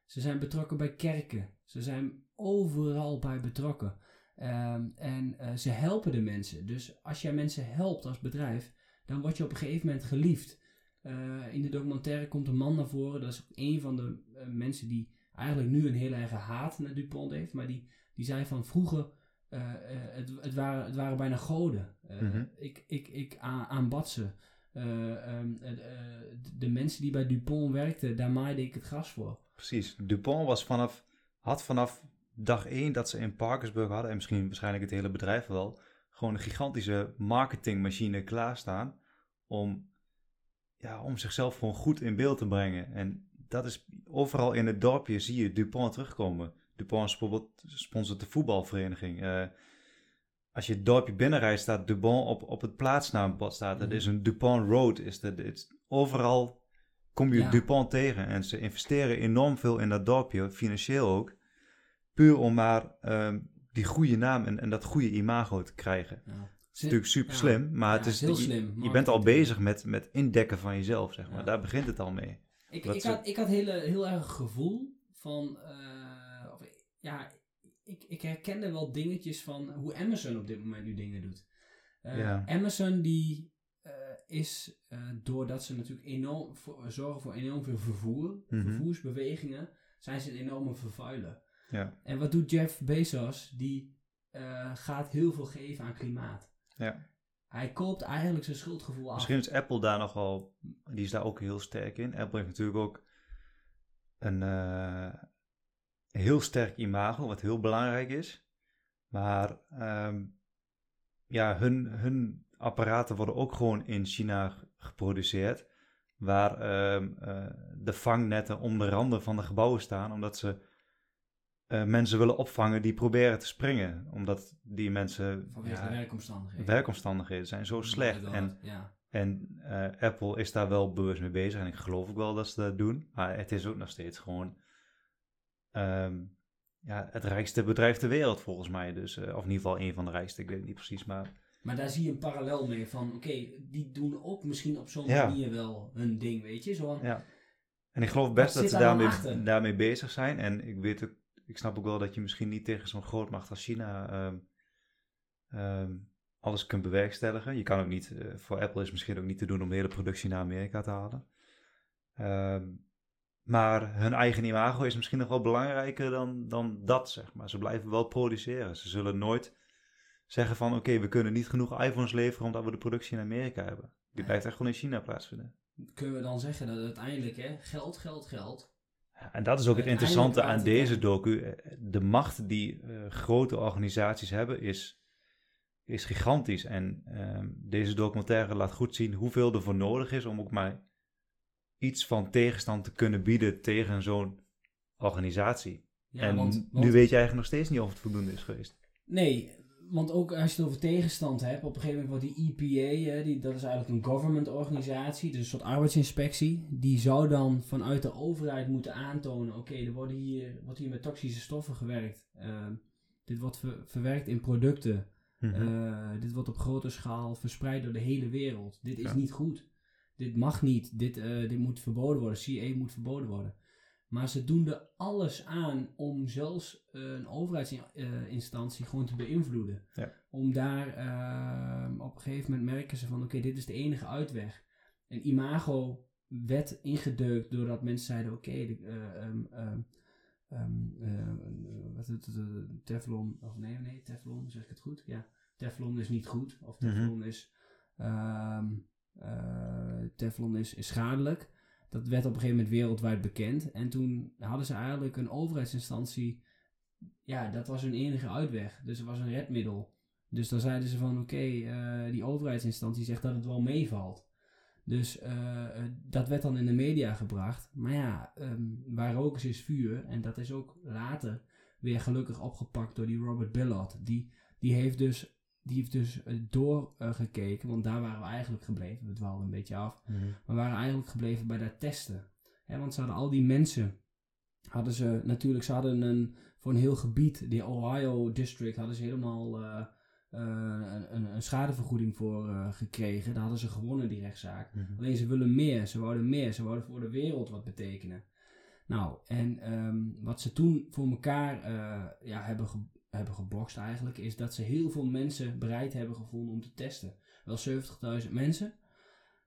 [SPEAKER 1] Ze zijn betrokken bij kerken. Ze zijn overal bij betrokken. Ehm, en eh, ze helpen de mensen. Dus als jij mensen helpt als bedrijf, dan word je op een gegeven moment geliefd. Eh, in de documentaire komt een man naar voren. Dat is ook een van de eh, mensen die eigenlijk nu een heel erg haat naar Dupont heeft. Maar die, die zei van vroeger, het, het, waren, het waren bijna goden.
[SPEAKER 2] Mhm.
[SPEAKER 1] Ik, ik, ik aanbad ze. Eh, ehm, eh, eh, de mensen die bij Dupont werkten, daar maaide ik het gras voor.
[SPEAKER 2] Precies. Dupont was vanaf, had vanaf dag één dat ze in Parkersburg hadden, en misschien waarschijnlijk het hele bedrijf wel, gewoon een gigantische marketingmachine klaarstaan om, ja, om zichzelf gewoon goed in beeld te brengen. En dat is overal in het dorpje zie je Dupont terugkomen. Dupont is bijvoorbeeld sponsort de voetbalvereniging. Eh, als je het dorpje binnenrijdt, staat Dupont op, op het plaatsnaambord. Staat.
[SPEAKER 1] Mhm.
[SPEAKER 2] is een Dupont Road. Is de, het is- overal kom je
[SPEAKER 1] Ja.
[SPEAKER 2] Dupont tegen. En ze investeren enorm veel in dat dorpje, financieel ook. Puur om maar ehm, die goede naam en, en dat goede imago te krijgen. Het
[SPEAKER 1] Ja.
[SPEAKER 2] is natuurlijk super slim, maar het is,
[SPEAKER 1] heel
[SPEAKER 2] je-
[SPEAKER 1] slim.
[SPEAKER 2] Je, bent al bezig met, met indekken van jezelf, zeg maar. Daar begint het al mee.
[SPEAKER 1] Ik, ik, had, ik had hele, heel erg een gevoel van, eh, of, ja, ik, ik herkende wel dingetjes van hoe Amazon op dit moment nu dingen doet. Eh,
[SPEAKER 2] Ja.
[SPEAKER 1] Amazon die, eh, is doordat ze natuurlijk enorm voor- zorgen voor enorm veel vervoer,
[SPEAKER 2] Mhm.
[SPEAKER 1] vervoersbewegingen, zijn ze een enorme vervuiler.
[SPEAKER 2] Ja.
[SPEAKER 1] En wat doet Jeff Bezos? Die eh, gaat heel veel geven aan klimaat.
[SPEAKER 2] Ja.
[SPEAKER 1] Hij koopt eigenlijk zijn schuldgevoel af.
[SPEAKER 2] Misschien is Apple daar nog wel, die is daar ook heel sterk in. Apple heeft natuurlijk ook een eh, heel sterk imago, wat heel belangrijk is. Maar ehm, ja, hun, hun apparaten worden ook gewoon in China geproduceerd. Waar ehm, eh, de vangnetten om de randen van de gebouwen staan, omdat ze eh, mensen willen opvangen die proberen te springen. Omdat die mensen
[SPEAKER 1] Vanwege
[SPEAKER 2] ja,
[SPEAKER 1] de werkomstandigheden.
[SPEAKER 2] werkomstandigheden zijn zo slecht. En
[SPEAKER 1] ja.
[SPEAKER 2] en eh, Apple is daar wel bewust mee bezig en ik geloof ook wel dat ze dat doen. Maar het is ook nog steeds gewoon ehm, ja, het rijkste bedrijf ter wereld volgens mij. Dus, eh, of in ieder geval een van de rijkste, ik weet het niet precies. Maar
[SPEAKER 1] Maar daar zie je een parallel mee van, oké, die doen ook misschien op zo'n manier wel hun ding, weet je? Zo
[SPEAKER 2] ja. En ik geloof best dat ze daarmee, daarmee bezig zijn. En ik weet ook, ik snap ook wel dat je misschien niet tegen zo'n grootmacht als China ehm, ehm, alles kunt bewerkstelligen. Je kan ook niet, eh, voor Apple is misschien ook niet te doen om de hele productie naar Amerika te halen. Ehm, maar hun eigen imago is misschien nog wel belangrijker dan, dan dat, zeg maar. Ze blijven wel produceren. Ze zullen nooit zeggen van, oké, we kunnen niet genoeg iPhones leveren omdat we de productie in Amerika hebben. Die blijft echt gewoon in China plaatsvinden.
[SPEAKER 1] kunnen we dan zeggen dat uiteindelijk, hè, geld, geld, geld.
[SPEAKER 2] En dat is ook het interessante aan deze docu. Eh, De macht die eh, grote organisaties hebben is, is gigantisch. En ehm, deze documentaire laat goed zien hoeveel er voor nodig is om ook maar iets van tegenstand te kunnen bieden tegen zo'n organisatie.
[SPEAKER 1] Ja,
[SPEAKER 2] en
[SPEAKER 1] want, want-
[SPEAKER 2] nu weet je eigenlijk nog steeds niet of het voldoende is geweest.
[SPEAKER 1] Nee, want ook als je het over tegenstand hebt, op een gegeven moment wordt die EPA, hè, die, dat is eigenlijk een government organisatie, dus een soort arbeidsinspectie, die zou dan vanuit de overheid moeten aantonen, oké, er wordt hier, wordt hier met toxische stoffen gewerkt. Ehm, dit wordt ver- verwerkt in producten.
[SPEAKER 2] Mhm.
[SPEAKER 1] Eh, dit wordt op grote schaal verspreid door de hele wereld. Dit is
[SPEAKER 2] Ja.
[SPEAKER 1] niet goed. Dit mag niet. Dit, eh, dit moet verboden worden. CA moet verboden worden. Maar ze doen er alles aan om zelfs eh, een overheidsinstantie gewoon te beïnvloeden.
[SPEAKER 2] Ja.
[SPEAKER 1] Om daar ehm, op een gegeven moment merken ze van oké, dit is de enige uitweg. Een imago werd ingedeukt doordat mensen zeiden oké, de, eh, ehm, ehm, eh, wat is het, eh, Teflon, of nee, nee, Teflon, zeg ik het goed? Ja, Teflon is niet goed, of
[SPEAKER 2] Mhm.
[SPEAKER 1] Teflon is, eh, Teflon is, is schadelijk. Dat werd op een gegeven moment wereldwijd bekend. En toen hadden ze eigenlijk een overheidsinstantie, ja, dat was hun enige uitweg. Dus er was een redmiddel. Dus dan zeiden ze van, oké, eh, die overheidsinstantie zegt dat het wel meevalt. Dus eh, eh, dat werd dan in de media gebracht. Maar ja, ehm, waar rook is, is vuur. En dat is ook later weer gelukkig opgepakt door die Robert Billard. Die, die heeft dus, die heeft dus eh, doorgekeken, want daar waren we eigenlijk gebleven. We dwaalden een beetje af.
[SPEAKER 2] Mhm.
[SPEAKER 1] We waren eigenlijk gebleven bij dat testen. Want ze hadden al die mensen, hadden ze natuurlijk, ze hadden een, voor een heel gebied, die Ohio District, hadden ze helemaal eh, eh, een, een, schadevergoeding voor gekregen. Daar hadden ze gewonnen, die rechtszaak.
[SPEAKER 2] Mhm.
[SPEAKER 1] Alleen ze willen meer, ze wouden meer, ze wouden voor de wereld wat betekenen. Nou, en ehm, wat ze toen voor elkaar ja, hebben, hebben gebokst eigenlijk, is dat ze heel veel mensen bereid hebben gevonden om te testen. Wel 70.000 mensen.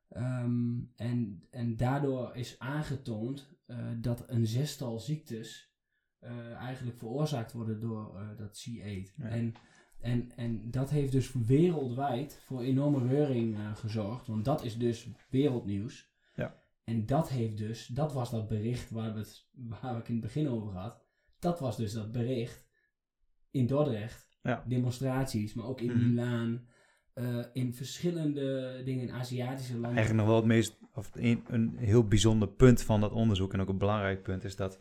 [SPEAKER 1] Ehm, en, en daardoor is aangetoond eh, dat een zestal ziektes eh, eigenlijk veroorzaakt worden door eh, dat C8.
[SPEAKER 2] Ja.
[SPEAKER 1] En, en, en dat heeft dus wereldwijd voor enorme reuring gezorgd, want dat is dus wereldnieuws.
[SPEAKER 2] Ja.
[SPEAKER 1] En dat heeft dus, dat was dat bericht waar we het, waar we in het begin over had. Dat was dus dat bericht in Dordrecht.
[SPEAKER 2] Ja.
[SPEAKER 1] Demonstraties, maar ook in
[SPEAKER 2] Mhm.
[SPEAKER 1] Milaan. eh, in verschillende dingen in Aziatische landen.
[SPEAKER 2] Eigenlijk nog wel het meest, of een, een heel bijzonder punt van dat onderzoek en ook een belangrijk punt is dat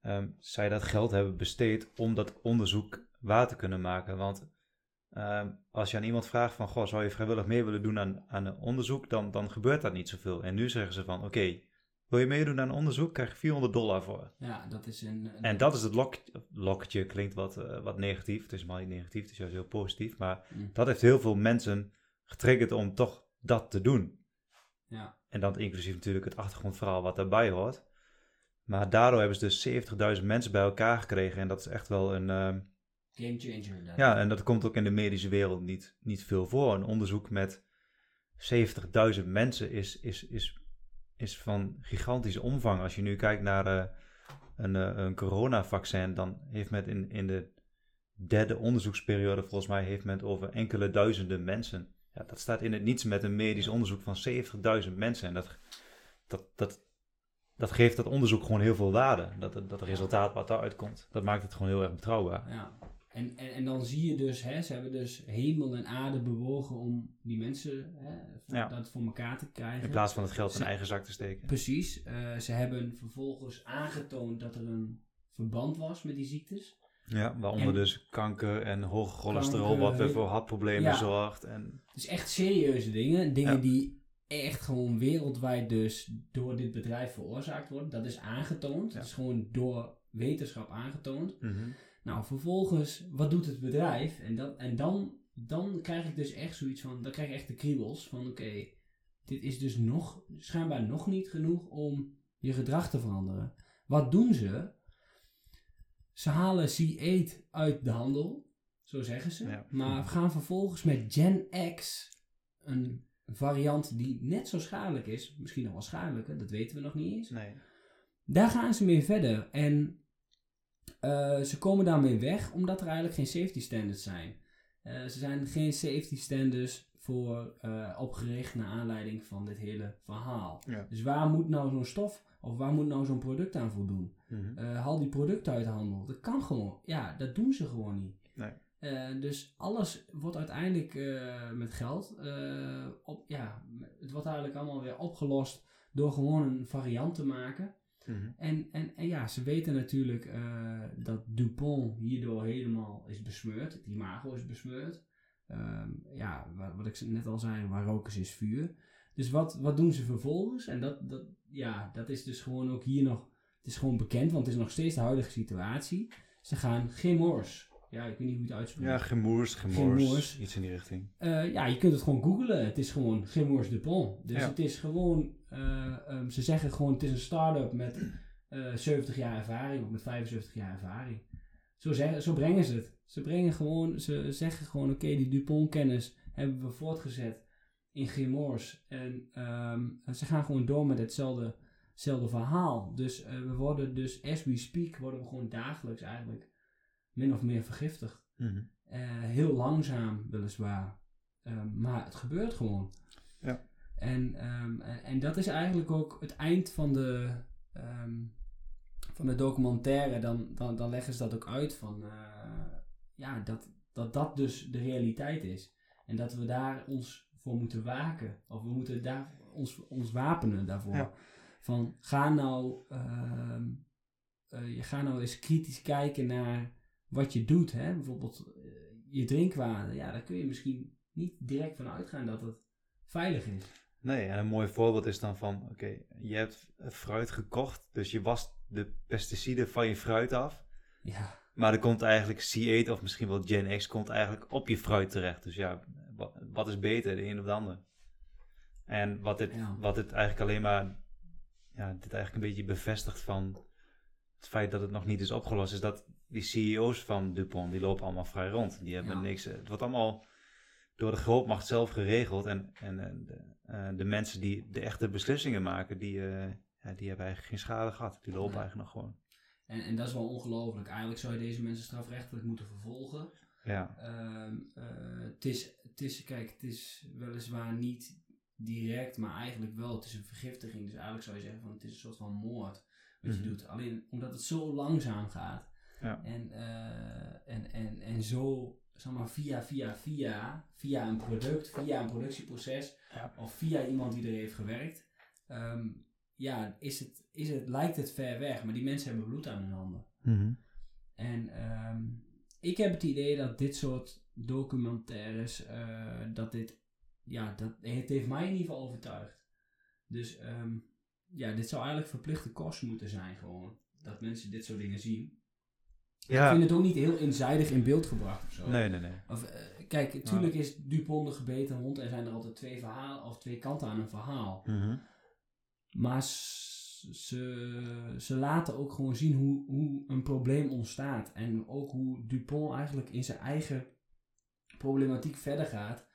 [SPEAKER 2] ehm, zij dat geld hebben besteed om dat onderzoek waar te kunnen maken. Want ehm, als je aan iemand vraagt van, goh, zou je vrijwillig mee willen doen aan, aan een onderzoek, dan, dan gebeurt dat niet zoveel. En nu zeggen ze van, oké, wil je meedoen aan een onderzoek, krijg je 400 dollar voor.
[SPEAKER 1] Ja, dat is een... een-
[SPEAKER 2] En dat is het lok, lokketje, klinkt wat, eh, wat negatief. Het is helemaal niet negatief, het is juist heel positief. Maar
[SPEAKER 1] Mm.
[SPEAKER 2] dat heeft heel veel mensen getriggerd om toch dat te doen.
[SPEAKER 1] Ja,
[SPEAKER 2] En dan inclusief natuurlijk het achtergrondverhaal wat daarbij hoort. Maar daardoor hebben ze dus 70.000 mensen bij elkaar gekregen. En dat is echt wel een... ehm,
[SPEAKER 1] game changer.
[SPEAKER 2] ja, en dat komt ook in de medische wereld niet, niet veel voor. Een onderzoek met 70.000 mensen is, is, is, is van gigantische omvang. Als je nu kijkt naar uh, een, uh, een coronavaccin, dan heeft men in, in de derde onderzoeksperiode, volgens mij, heeft men over enkele duizenden mensen. Ja, dat staat in het niets met een medisch onderzoek van 70.000 mensen. En dat, dat, dat, dat geeft dat onderzoek gewoon heel veel waarde. Dat, dat, dat resultaat wat daaruit komt, dat maakt het gewoon heel erg betrouwbaar.
[SPEAKER 1] Ja. En, en, en dan zie je dus, hè, ze hebben dus hemel en aarde bewogen om die mensen hè, voor, dat voor elkaar te krijgen.
[SPEAKER 2] In plaats van het geld in eigen zak te steken.
[SPEAKER 1] Precies. Uh, ze hebben vervolgens aangetoond dat er een verband was met die ziektes.
[SPEAKER 2] Ja, waaronder en, dus kanker en hoog cholesterol, wat weer voor hartproblemen ja, zorgt. En...
[SPEAKER 1] Dus echt serieuze dingen. Dingen ja. die echt gewoon wereldwijd dus door dit bedrijf veroorzaakt worden. Dat is aangetoond. Dat is gewoon door wetenschap aangetoond.
[SPEAKER 2] Mm -hmm.
[SPEAKER 1] Nou, vervolgens, wat doet het bedrijf? En, dat, en dan, dan krijg ik dus echt zoiets van, dan krijg ik echt de kriebels van, oké, dit is dus nog, schijnbaar nog niet genoeg om je gedrag te veranderen. Wat doen ze? Ze halen C8 uit de handel, zo zeggen ze,
[SPEAKER 2] ja.
[SPEAKER 1] maar gaan vervolgens met Gen X, een variant die net zo schadelijk is, misschien nog wel schadelijker, dat weten we nog niet eens.
[SPEAKER 2] Nee.
[SPEAKER 1] Daar gaan ze mee verder en uh, ze komen daarmee weg omdat er eigenlijk geen safety standards zijn. Uh, ze zijn geen safety standards voor uh, opgericht naar aanleiding van dit hele verhaal.
[SPEAKER 2] Ja.
[SPEAKER 1] Dus waar moet nou zo'n stof of waar moet nou zo'n product aan voldoen?
[SPEAKER 2] Mm -hmm.
[SPEAKER 1] haal die producten uit de handel. Dat kan gewoon. Ja, dat doen ze gewoon niet.
[SPEAKER 2] Nee.
[SPEAKER 1] dus alles wordt uiteindelijk met geld op, ja, het wordt eigenlijk allemaal weer opgelost door gewoon een variant te maken.
[SPEAKER 2] Mm -hmm.
[SPEAKER 1] en, en, en ja, ze weten natuurlijk uh, dat Dupont hierdoor helemaal is besmeurd. Het imago is besmeurd. Um, ja, wat, wat, ik net al zei, waar roken is vuur. Dus wat, wat doen ze vervolgens? En dat, dat, ja, dat is dus gewoon ook hier nog... Het is gewoon bekend, want het is nog steeds de huidige situatie. Ze gaan Gemors. Ja, ik weet niet hoe je het uitspreekt.
[SPEAKER 2] Ja, Gemors, Gemors. Iets in die richting.
[SPEAKER 1] Uh, ja, je kunt het gewoon googlen. Het is gewoon Gemors Dupont. Dus
[SPEAKER 2] ja.
[SPEAKER 1] het is gewoon... Uh, um, ze zeggen gewoon, het is een start-up met uh, 70 jaar ervaring of met 75 jaar ervaring. Zo, zeggen, zo brengen ze het. Ze brengen gewoon, ze zeggen gewoon, oké, okay, die Dupont-kennis hebben we voortgezet in Grimoires. En um, ze gaan gewoon door met hetzelfde, hetzelfde verhaal. Dus uh, we worden dus, as we speak, worden we gewoon dagelijks eigenlijk min of meer vergiftigd.
[SPEAKER 2] Mm -hmm.
[SPEAKER 1] uh, heel langzaam, weliswaar. Um, maar het gebeurt gewoon. En, um, en, en, dat is eigenlijk ook het eind van de, um, van de documentaire. Dan, dan, dan leggen ze dat ook uit van uh, ja, dat, dat dat dus de realiteit is. En dat we daar ons voor moeten waken. Of we moeten daar ons, ons wapenen daarvoor.
[SPEAKER 2] Ja.
[SPEAKER 1] Van ga nou, uh, uh, je ga nou eens kritisch kijken naar wat je doet. Hè? Bijvoorbeeld je drinkwater. Ja, daar kun je misschien niet direct van uitgaan dat het veilig is.
[SPEAKER 2] Nee, en een mooi voorbeeld is dan van, oké, okay, je hebt fruit gekocht, dus je wast de pesticiden van je fruit af.
[SPEAKER 1] Ja.
[SPEAKER 2] Maar er komt eigenlijk C8 of misschien wel Gen X komt eigenlijk op je fruit terecht. Dus ja, wat, wat is beter, de een of de ander? En wat dit,
[SPEAKER 1] ja.
[SPEAKER 2] wat dit eigenlijk alleen maar, ja, dit eigenlijk een beetje bevestigt van het feit dat het nog niet is opgelost, is dat die CEO's van Dupont, die lopen allemaal vrij rond. Die hebben
[SPEAKER 1] Ja.
[SPEAKER 2] niks, het wordt allemaal door de grootmacht zelf geregeld. En, en eh, de, eh, de mensen die de echte beslissingen maken, die, eh, ja, die hebben eigenlijk geen schade gehad. Die lopen eigenlijk nog gewoon.
[SPEAKER 1] En, en dat is wel ongelooflijk. Eigenlijk zou je deze mensen strafrechtelijk moeten vervolgen.
[SPEAKER 2] Ja,
[SPEAKER 1] Ehm, eh, het, is, het is, kijk, het is weliswaar niet direct, maar eigenlijk wel. Het is een vergiftiging. Dus eigenlijk zou je zeggen van het is een soort van moord wat je
[SPEAKER 2] Mhm.
[SPEAKER 1] doet. Alleen omdat het zo langzaam gaat.
[SPEAKER 2] Ja.
[SPEAKER 1] En, en, en, en zo, zeg maar, via, via, via, via een product, via een productieproces,
[SPEAKER 2] Ja.
[SPEAKER 1] of via iemand die er heeft gewerkt, ehm, ja, is het, is het, lijkt het ver weg. Maar die mensen hebben bloed aan hun handen.
[SPEAKER 2] Mhm.
[SPEAKER 1] En ehm, ik heb het idee dat dit soort documentaires, eh, dat dit, ja, dat, het heeft mij in ieder geval overtuigd. Dus ehm, ja, dit zou eigenlijk verplichte kost moeten zijn gewoon. Dat mensen dit soort dingen zien. Ik vind het ook niet heel eenzijdig in beeld gebracht of zo.
[SPEAKER 2] Nee, nee, nee.
[SPEAKER 1] Of, eh, kijk, natuurlijk is Dupont de gebeten hond en zijn er altijd twee verhalen of twee kanten aan een verhaal.
[SPEAKER 2] Mhm.
[SPEAKER 1] Maar ze, ze laten ook gewoon zien hoe, hoe een probleem ontstaat. En ook hoe Dupont eigenlijk in zijn eigen problematiek verder gaat.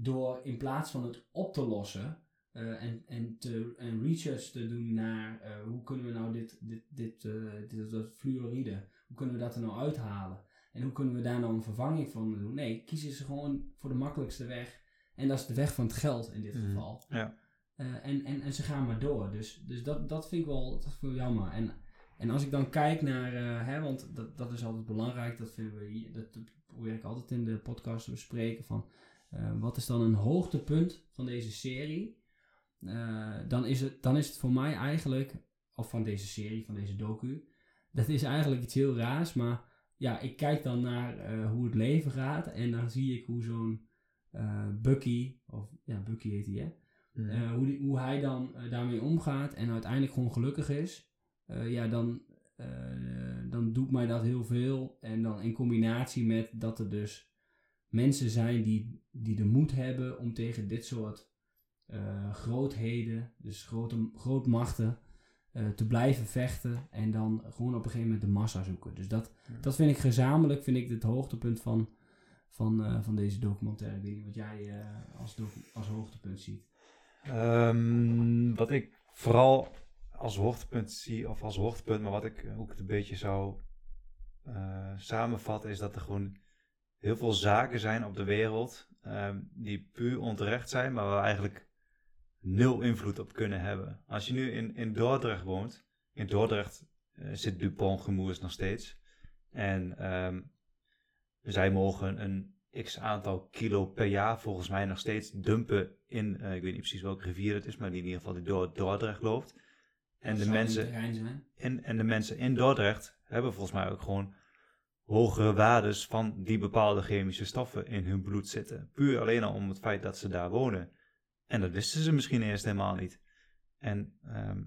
[SPEAKER 1] door in plaats van het op te lossen eh, en, en, te, en research te doen naar eh, hoe kunnen we nou dit, dit, dit, dit, dat fluoride, hoe kunnen we dat er nou uithalen? En hoe kunnen we daar nou een vervanging van doen? Nee, kiezen ze gewoon voor de makkelijkste weg. En dat is de weg van het geld in dit
[SPEAKER 2] Mhm.
[SPEAKER 1] geval.
[SPEAKER 2] Ja.
[SPEAKER 1] Eh, en, en, en ze gaan maar door. Dus, dus dat, dat vind ik wel, dat vind ik wel jammer. En, en als ik dan kijk naar, eh, hè, want dat, dat is altijd belangrijk, dat vinden we hier, dat, probeer ik altijd in de podcast te bespreken. Van, eh, wat is dan een hoogtepunt van deze serie? Dan, is het, dan is het voor mij eigenlijk, of van deze serie, van deze docu, dat is eigenlijk iets heel raars, maar ja, ik kijk dan naar eh, hoe het leven gaat en dan zie ik hoe zo'n eh, Bucky, of ja, Bucky heet hij hè, eh, hoe, die- hoe hij dan daarmee omgaat en uiteindelijk gewoon gelukkig is, ja, dan, dan doet mij dat heel veel. En dan in combinatie met dat er dus mensen zijn die, die de moed hebben om tegen dit soort grootheden, dus grote, grootmachten, te blijven vechten en dan gewoon op een gegeven moment de massa zoeken. Dus dat,
[SPEAKER 2] Ja.
[SPEAKER 1] dat vind ik gezamenlijk, vind ik het hoogtepunt van, van, eh, van deze documentaire. Ik weet niet wat jij eh, als, als hoogtepunt ziet.
[SPEAKER 2] Ehm, wat ik vooral als hoogtepunt zie, of als hoogtepunt, maar wat ik ook een beetje zou eh, samenvatten, is dat er gewoon heel veel zaken zijn op de wereld ehm, die puur onterecht zijn, maar waar eigenlijk nul invloed op kunnen hebben. Als je nu in, in Dordrecht woont, in Dordrecht eh, zit Dupont gemoers nog steeds. En ehm, zij mogen een x aantal kilo per jaar volgens mij nog steeds dumpen in, eh, ik weet niet precies welke rivier het is, maar die in ieder geval die door Dordrecht loopt. En de, mensen, in, en de mensen in Dordrecht hebben volgens mij ook gewoon hogere waardes van die bepaalde chemische stoffen in hun bloed zitten. Puur alleen al om het feit dat ze daar wonen. En dat wisten ze misschien eerst helemaal niet. En ehm,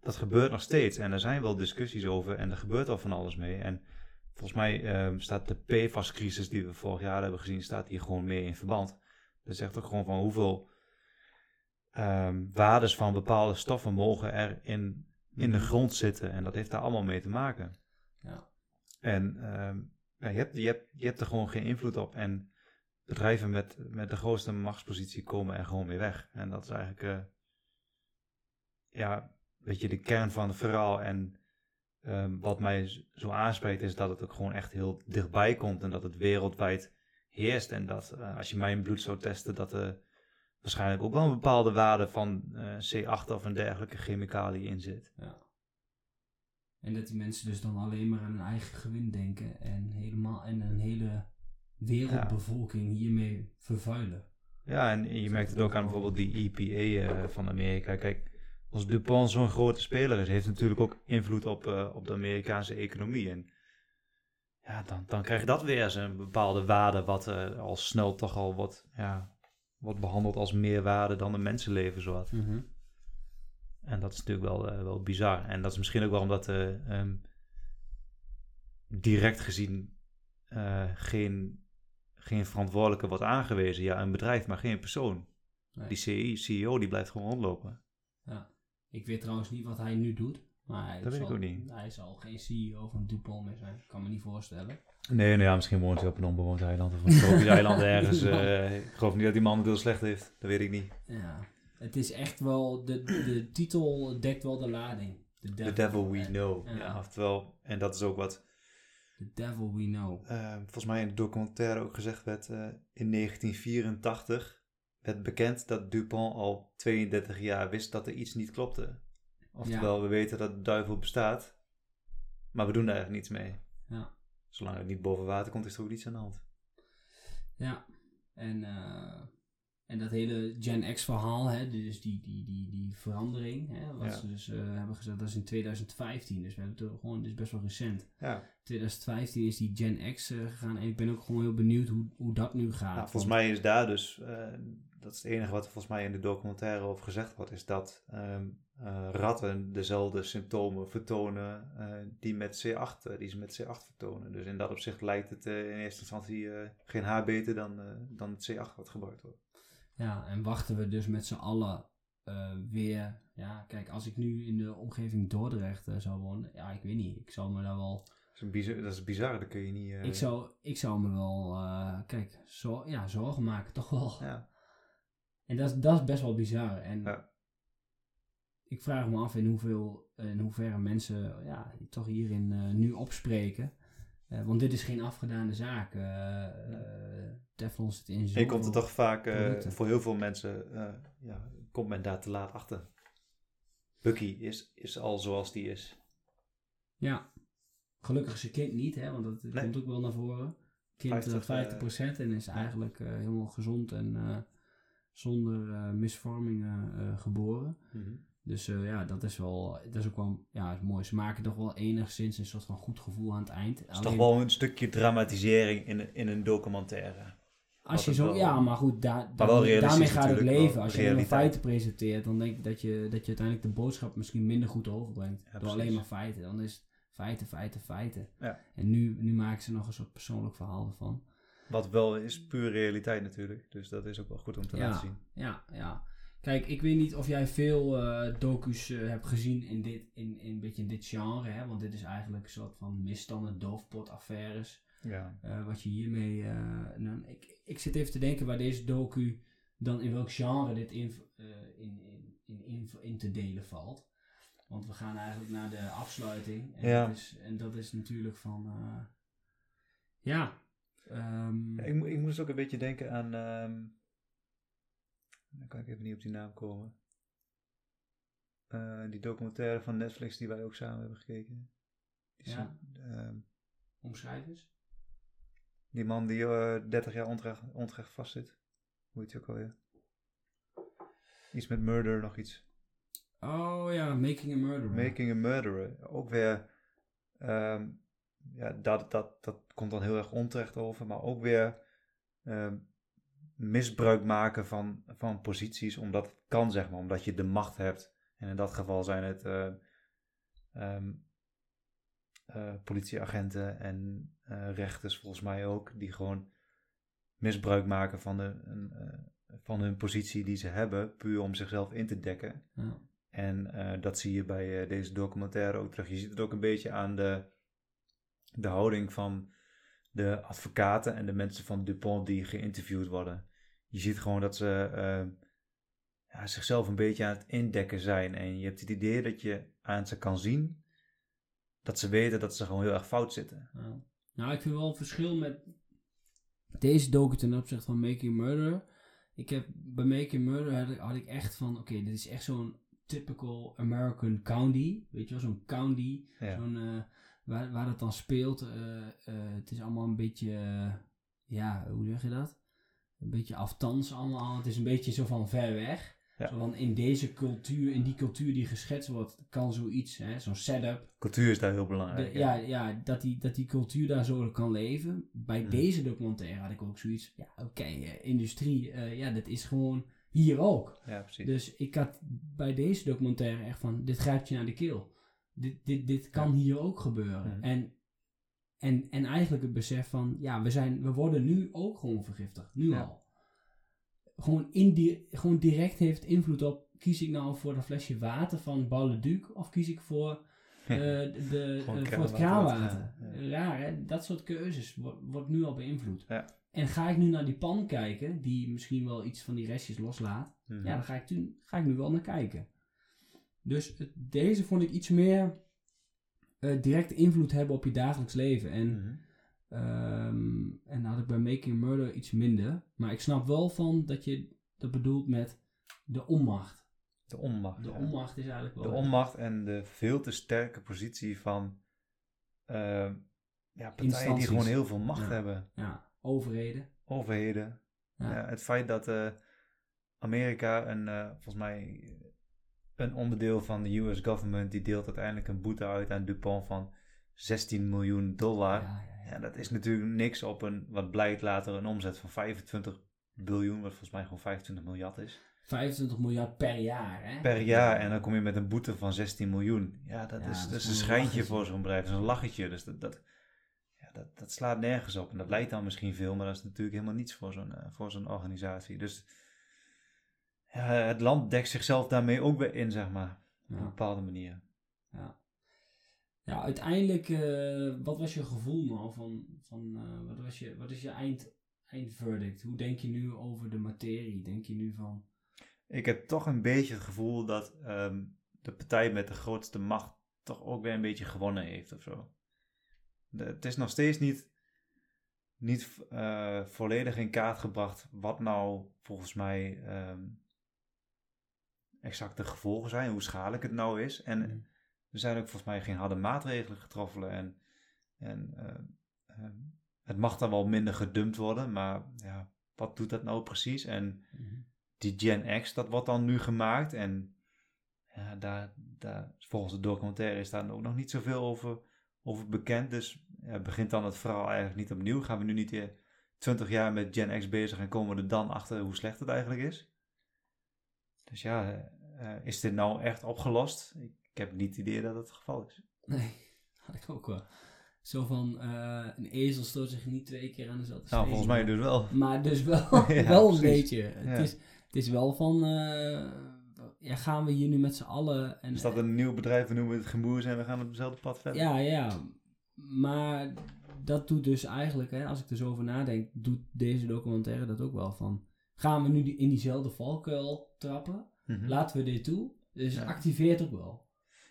[SPEAKER 2] dat gebeurt nog steeds. En er zijn wel discussies over en er gebeurt al van alles mee. En volgens mij ehm, staat de PFAS-crisis die we vorig jaar hebben gezien, staat hier gewoon mee in verband. Dat zegt ook gewoon van hoeveel ehm, waardes van bepaalde stoffen mogen er in, in de grond zitten. En dat heeft daar allemaal mee te maken.
[SPEAKER 1] Ja.
[SPEAKER 2] En ja, je, hebt, je, hebt, je hebt er gewoon geen invloed op. En bedrijven met, met de grootste machtspositie komen er gewoon mee weg. En dat is eigenlijk, eh, ja, weet je, de kern van het verhaal. En ehm, wat mij zo aanspreekt is dat het ook gewoon echt heel dichtbij komt. En dat het wereldwijd heerst. En dat eh, als je mijn bloed zou testen, dat er waarschijnlijk ook wel een bepaalde waarde van eh, C8 of een dergelijke chemicaliën in zit.
[SPEAKER 1] ja. En dat die mensen dus dan alleen maar aan hun eigen gewin denken en helemaal en een hele wereldbevolking hiermee vervuilen.
[SPEAKER 2] Ja, en je merkt het ook aan bijvoorbeeld die EPA eh, van Amerika. Kijk, als DuPont zo'n grote speler is, heeft natuurlijk ook invloed op, eh, op de Amerikaanse economie. En ja, dan, dan krijgt dat weer eens een bepaalde waarde, wat eh, al snel toch al wordt, ja, wordt behandeld als meer waarde dan een mensenleven. Zowat. En dat is natuurlijk wel, wel bizar. En dat is misschien ook wel omdat eh, ehm, direct gezien geen, geen verantwoordelijke wordt aangewezen. Ja, een bedrijf, maar geen persoon.
[SPEAKER 1] Nee.
[SPEAKER 2] Die CE CEO die blijft gewoon rondlopen.
[SPEAKER 1] Ik weet trouwens niet wat hij nu doet. Maar hij
[SPEAKER 2] Dat weet ik
[SPEAKER 1] zal-
[SPEAKER 2] ook niet.
[SPEAKER 1] Hij zal geen CEO van DuPont meer zijn. Ik kan me niet voorstellen.
[SPEAKER 2] Nee, nou ja, misschien woont hij op een onbewoond eiland of een tropisch eiland ergens. eh, ik geloof niet dat die man het heel slecht heeft. Dat weet ik niet.
[SPEAKER 1] Ja. Het is echt wel... De, de titel dekt wel de lading.
[SPEAKER 2] The devil we know.
[SPEAKER 1] Ja.
[SPEAKER 2] Ja, oftewel, en dat is ook wat
[SPEAKER 1] The devil we know.
[SPEAKER 2] eh, volgens mij in de documentaire ook gezegd werd. eh, in 1984 werd bekend dat Dupont al 32 jaar wist dat er iets niet klopte. Oftewel, we weten dat de duivel bestaat, maar we doen daar eigenlijk niets mee.
[SPEAKER 1] Ja.
[SPEAKER 2] Zolang het niet boven water komt, is er ook niets aan de hand.
[SPEAKER 1] Ja, en, eh, en dat hele Gen X verhaal, hè, dus die, die, die, die verandering, hè, wat
[SPEAKER 2] Ja.
[SPEAKER 1] ze dus eh, hebben gezegd, dat is in 2015. Dus we hebben het gewoon, is best wel recent.
[SPEAKER 2] Ja,
[SPEAKER 1] 2015 is die Gen X eh, gegaan en ik ben ook gewoon heel benieuwd hoe, hoe dat nu gaat.
[SPEAKER 2] Nou, volgens mij is daar dus, eh, dat is het enige wat er volgens mij in de documentaire over gezegd wordt, is dat ehm, eh, ratten dezelfde symptomen vertonen die, met C8, eh, die ze met C8 vertonen. Dus in dat opzicht lijkt het in eerste instantie geen haar beter dan, dan het C8 wat gebruikt wordt.
[SPEAKER 1] Ja, en wachten we dus met z'n allen eh, weer. Ja, kijk, als ik nu in de omgeving Dordrecht eh, zou wonen, ja, ik weet niet. Ik zou me daar wel.
[SPEAKER 2] Dat is, bizar, dat is bizar, dat kun je niet... eh,
[SPEAKER 1] Ik zou, ik zou me wel, kijk, zo, ja, zorgen maken, toch wel.
[SPEAKER 2] Ja.
[SPEAKER 1] En dat is, dat is best wel bizar. En
[SPEAKER 2] Ja.
[SPEAKER 1] ik vraag me af in, hoeveel, in hoeverre mensen ja, toch hierin nu opspreken. Eh, want dit is geen afgedane zaak. eh eh, Teflon zit in
[SPEAKER 2] Je
[SPEAKER 1] zoveel...
[SPEAKER 2] komt er toch vaak, voor heel veel mensen, ja, komt men daar te laat achter. Bucky is, is al zoals die is.
[SPEAKER 1] Ja. Gelukkig is je kind niet, hè, want dat
[SPEAKER 2] Nee.
[SPEAKER 1] komt ook wel naar voren. Kind
[SPEAKER 2] 50,
[SPEAKER 1] 50, 50% en is eigenlijk helemaal gezond en zonder misvormingen geboren. Dus eh, ja, dat is wel, dat is ook wel, ja, mooi. Ze maken toch wel enigszins een soort van goed gevoel aan het eind.
[SPEAKER 2] Het is toch wel een stukje dramatisering in, een- in een documentaire.
[SPEAKER 1] Als je zo,
[SPEAKER 2] wel-
[SPEAKER 1] ja, maar goed, daar, daar- daarmee gaat het leven. Als je alleen feiten presenteert, dan denk ik dat je, dat je uiteindelijk de boodschap misschien minder goed overbrengt.
[SPEAKER 2] Ja,
[SPEAKER 1] door
[SPEAKER 2] precies.
[SPEAKER 1] alleen maar feiten. Dan is het feiten, feiten, feiten.
[SPEAKER 2] Ja.
[SPEAKER 1] En nu, nu maken ze nog een soort persoonlijk verhaal ervan.
[SPEAKER 2] Wat wel is puur realiteit natuurlijk. Dus dat is ook wel goed om te
[SPEAKER 1] Ja.
[SPEAKER 2] laten zien.
[SPEAKER 1] Ja, ja. Kijk, ik weet niet of jij veel eh docu's eh, hebt gezien in dit, in, in, een beetje in dit genre. Hè? Want dit is eigenlijk een soort van misstanden, doofpot-affaires.
[SPEAKER 2] Ja.
[SPEAKER 1] eh, wat je hiermee... nou, ik, ik zit even te denken waar deze docu dan in welk genre dit in, in, in, in, in, te delen valt. Want we gaan eigenlijk naar de afsluiting. En,
[SPEAKER 2] Ja.
[SPEAKER 1] dat, is, en dat is natuurlijk van... eh, ja... ehm,
[SPEAKER 2] Ja, ik, ik moest ook een beetje denken aan. ehm, dan kan ik even niet op die naam komen. Eh, die documentaire van Netflix die wij ook samen hebben gekeken. Die,
[SPEAKER 1] Ja.
[SPEAKER 2] een- ehm,
[SPEAKER 1] Omschrijf eens.
[SPEAKER 2] die man die eh 30 jaar onterecht, onterecht vastzit. Hoe heet hij ook alweer? Iets met murder, nog iets.
[SPEAKER 1] Oh ja, Making a Murderer.
[SPEAKER 2] Making a Murderer. Ook weer. ehm, ja, dat, dat, dat komt dan heel erg onterecht over. Maar ook weer ehm, misbruik maken van, van posities. Omdat het kan, zeg maar. Omdat je de macht hebt. En in dat geval zijn het eh, ehm, eh, politieagenten en eh, rechters volgens mij ook. Die gewoon misbruik maken van, de, van hun positie die ze hebben. Puur om zichzelf in te dekken.
[SPEAKER 1] Ja.
[SPEAKER 2] En dat zie je bij deze documentaire ook terug. Je ziet het ook een beetje aan de, de houding van de advocaten en de mensen van Dupont die geïnterviewd worden. Je ziet gewoon dat ze eh, ja, zichzelf een beetje aan het indekken zijn. En je hebt het idee dat je aan ze kan zien dat ze weten dat ze gewoon heel erg fout zitten.
[SPEAKER 1] Ja. Nou, ik vind wel een verschil met deze docu ten opzichte van Making a Murderer. Ik heb bij Making had ik, had ik echt van, oké, dit is echt zo'n typical American county. Weet je wel, zo'n county.
[SPEAKER 2] Ja.
[SPEAKER 1] Zo'n, eh, waar, waar het dan speelt. eh, eh, het is allemaal een beetje, eh, ja, hoe zeg je dat? Een beetje aftans allemaal. Het is een beetje zo van ver weg.
[SPEAKER 2] Ja.
[SPEAKER 1] Zo van in deze cultuur, in die cultuur die geschetst wordt, kan zoiets, hè, zo'n setup.
[SPEAKER 2] Cultuur is daar heel belangrijk.
[SPEAKER 1] De- ja, ja dat, die, dat die cultuur daar zo kan leven. Bij
[SPEAKER 2] Mhm.
[SPEAKER 1] deze documentaire had ik ook zoiets. Ja, oké, industrie, ja, dat is gewoon hier ook.
[SPEAKER 2] ja, precies.
[SPEAKER 1] Dus ik had bij deze documentaire echt van: dit grijpt je naar de keel. Dit, dit, dit kan hier ook gebeuren. En, en, en eigenlijk het besef van: ja, we, zijn, we worden nu ook gewoon vergiftigd. Nu
[SPEAKER 2] Ja.
[SPEAKER 1] al. Gewoon, indi- gewoon direct heeft invloed op: kies ik nou voor dat flesje water van Bar-le-Duc of kies ik voor eh, de, eh, voor het
[SPEAKER 2] kraanwater.
[SPEAKER 1] Raar hè, dat soort keuzes wordt, wordt nu al beïnvloed.
[SPEAKER 2] Ja.
[SPEAKER 1] En ga ik nu naar die pan kijken, die misschien wel iets van die restjes loslaat,
[SPEAKER 2] Mhm.
[SPEAKER 1] ja, daar ga ik, toen, ga ik nu wel naar kijken. Dus het- deze vond ik iets meer eh, direct invloed hebben op je dagelijks leven. En, ehm, en had ik bij Making Murder iets minder. Maar ik snap wel van dat je dat bedoelt met de onmacht.
[SPEAKER 2] De onmacht.
[SPEAKER 1] De
[SPEAKER 2] ja.
[SPEAKER 1] onmacht is eigenlijk wel...
[SPEAKER 2] De onmacht en de veel te sterke positie van ehm, ja, partijen die gewoon heel veel macht
[SPEAKER 1] Ja.
[SPEAKER 2] hebben.
[SPEAKER 1] Ja, overheden.
[SPEAKER 2] Overheden.
[SPEAKER 1] Ja.
[SPEAKER 2] Ja, het feit dat eh, Amerika een, eh, volgens mij een onderdeel van de US government, die deelt uiteindelijk een boete uit aan Dupont van 16 miljoen dollar.
[SPEAKER 1] Ja, ja, ja.
[SPEAKER 2] Ja, dat is natuurlijk niks op een, wat blijkt later, een omzet van 25 biljoen, wat volgens mij gewoon 25 miljard is.
[SPEAKER 1] 25 miljard per jaar, hè?
[SPEAKER 2] Per jaar en dan kom je met een boete van 16 miljoen. Ja, dat is,
[SPEAKER 1] dat is
[SPEAKER 2] een schijntje
[SPEAKER 1] lachetje.
[SPEAKER 2] voor zo'n bedrijf. Dat is een lachetje. Dus dat, dat, ja, dat, dat slaat nergens op. En dat lijkt dan misschien veel, maar dat is natuurlijk helemaal niets voor zo'n eh, voor zo'n organisatie. Dus het land dekt zichzelf daarmee ook weer in, zeg maar. Op een bepaalde manier.
[SPEAKER 1] ja. ja uiteindelijk, eh, wat was je gevoel nou van, van eh, wat, was je, wat is je eind, eindverdict? Hoe denk je nu over de materie? Denk je nu van,
[SPEAKER 2] ik heb toch een beetje het gevoel dat ehm, de partij met de grootste macht toch ook weer een beetje gewonnen heeft of zo. De- het is nog steeds niet, niet eh, volledig in kaart gebracht wat nou volgens mij ehm, exact de gevolgen zijn, hoe schadelijk het nou is. En
[SPEAKER 1] Mhm.
[SPEAKER 2] er zijn ook volgens mij geen harde maatregelen getroffen. En, en eh, eh, het mag dan wel minder gedumpt worden, maar ja, wat doet dat nou precies? En
[SPEAKER 1] Mhm.
[SPEAKER 2] die Gen X, dat wordt dan nu gemaakt. En ja, daar, daar, volgens de documentaire is daar ook nog niet zoveel over, over bekend. Dus ja, begint dan het verhaal eigenlijk niet opnieuw. Gaan we nu niet weer 20 jaar met Gen X bezig en komen we er dan achter hoe slecht het eigenlijk is? Dus ja, eh, is dit nou echt opgelost? Ik, ik heb niet het idee dat het het geval is.
[SPEAKER 1] Nee, had ik ook wel. Zo van, eh, een ezel stoot zich niet twee keer aan dezelfde
[SPEAKER 2] Nou, volgens mij dus wel.
[SPEAKER 1] Maar dus wel,
[SPEAKER 2] Ja,
[SPEAKER 1] wel een
[SPEAKER 2] precies.
[SPEAKER 1] beetje. Het, is, het is wel van, eh, ja, gaan we hier nu met z'n allen... En,
[SPEAKER 2] Is dat een nieuw bedrijf, we noemen het Gemoers en we gaan op hetzelfde pad verder?
[SPEAKER 1] Ja, ja. Maar dat doet dus eigenlijk, hè, als ik er zo over nadenk, doet deze documentaire dat ook wel van... Gaan we nu die, in diezelfde valkuil trappen?
[SPEAKER 2] Mhm.
[SPEAKER 1] Laten we dit toe? Dus
[SPEAKER 2] Ja.
[SPEAKER 1] activeert ook wel.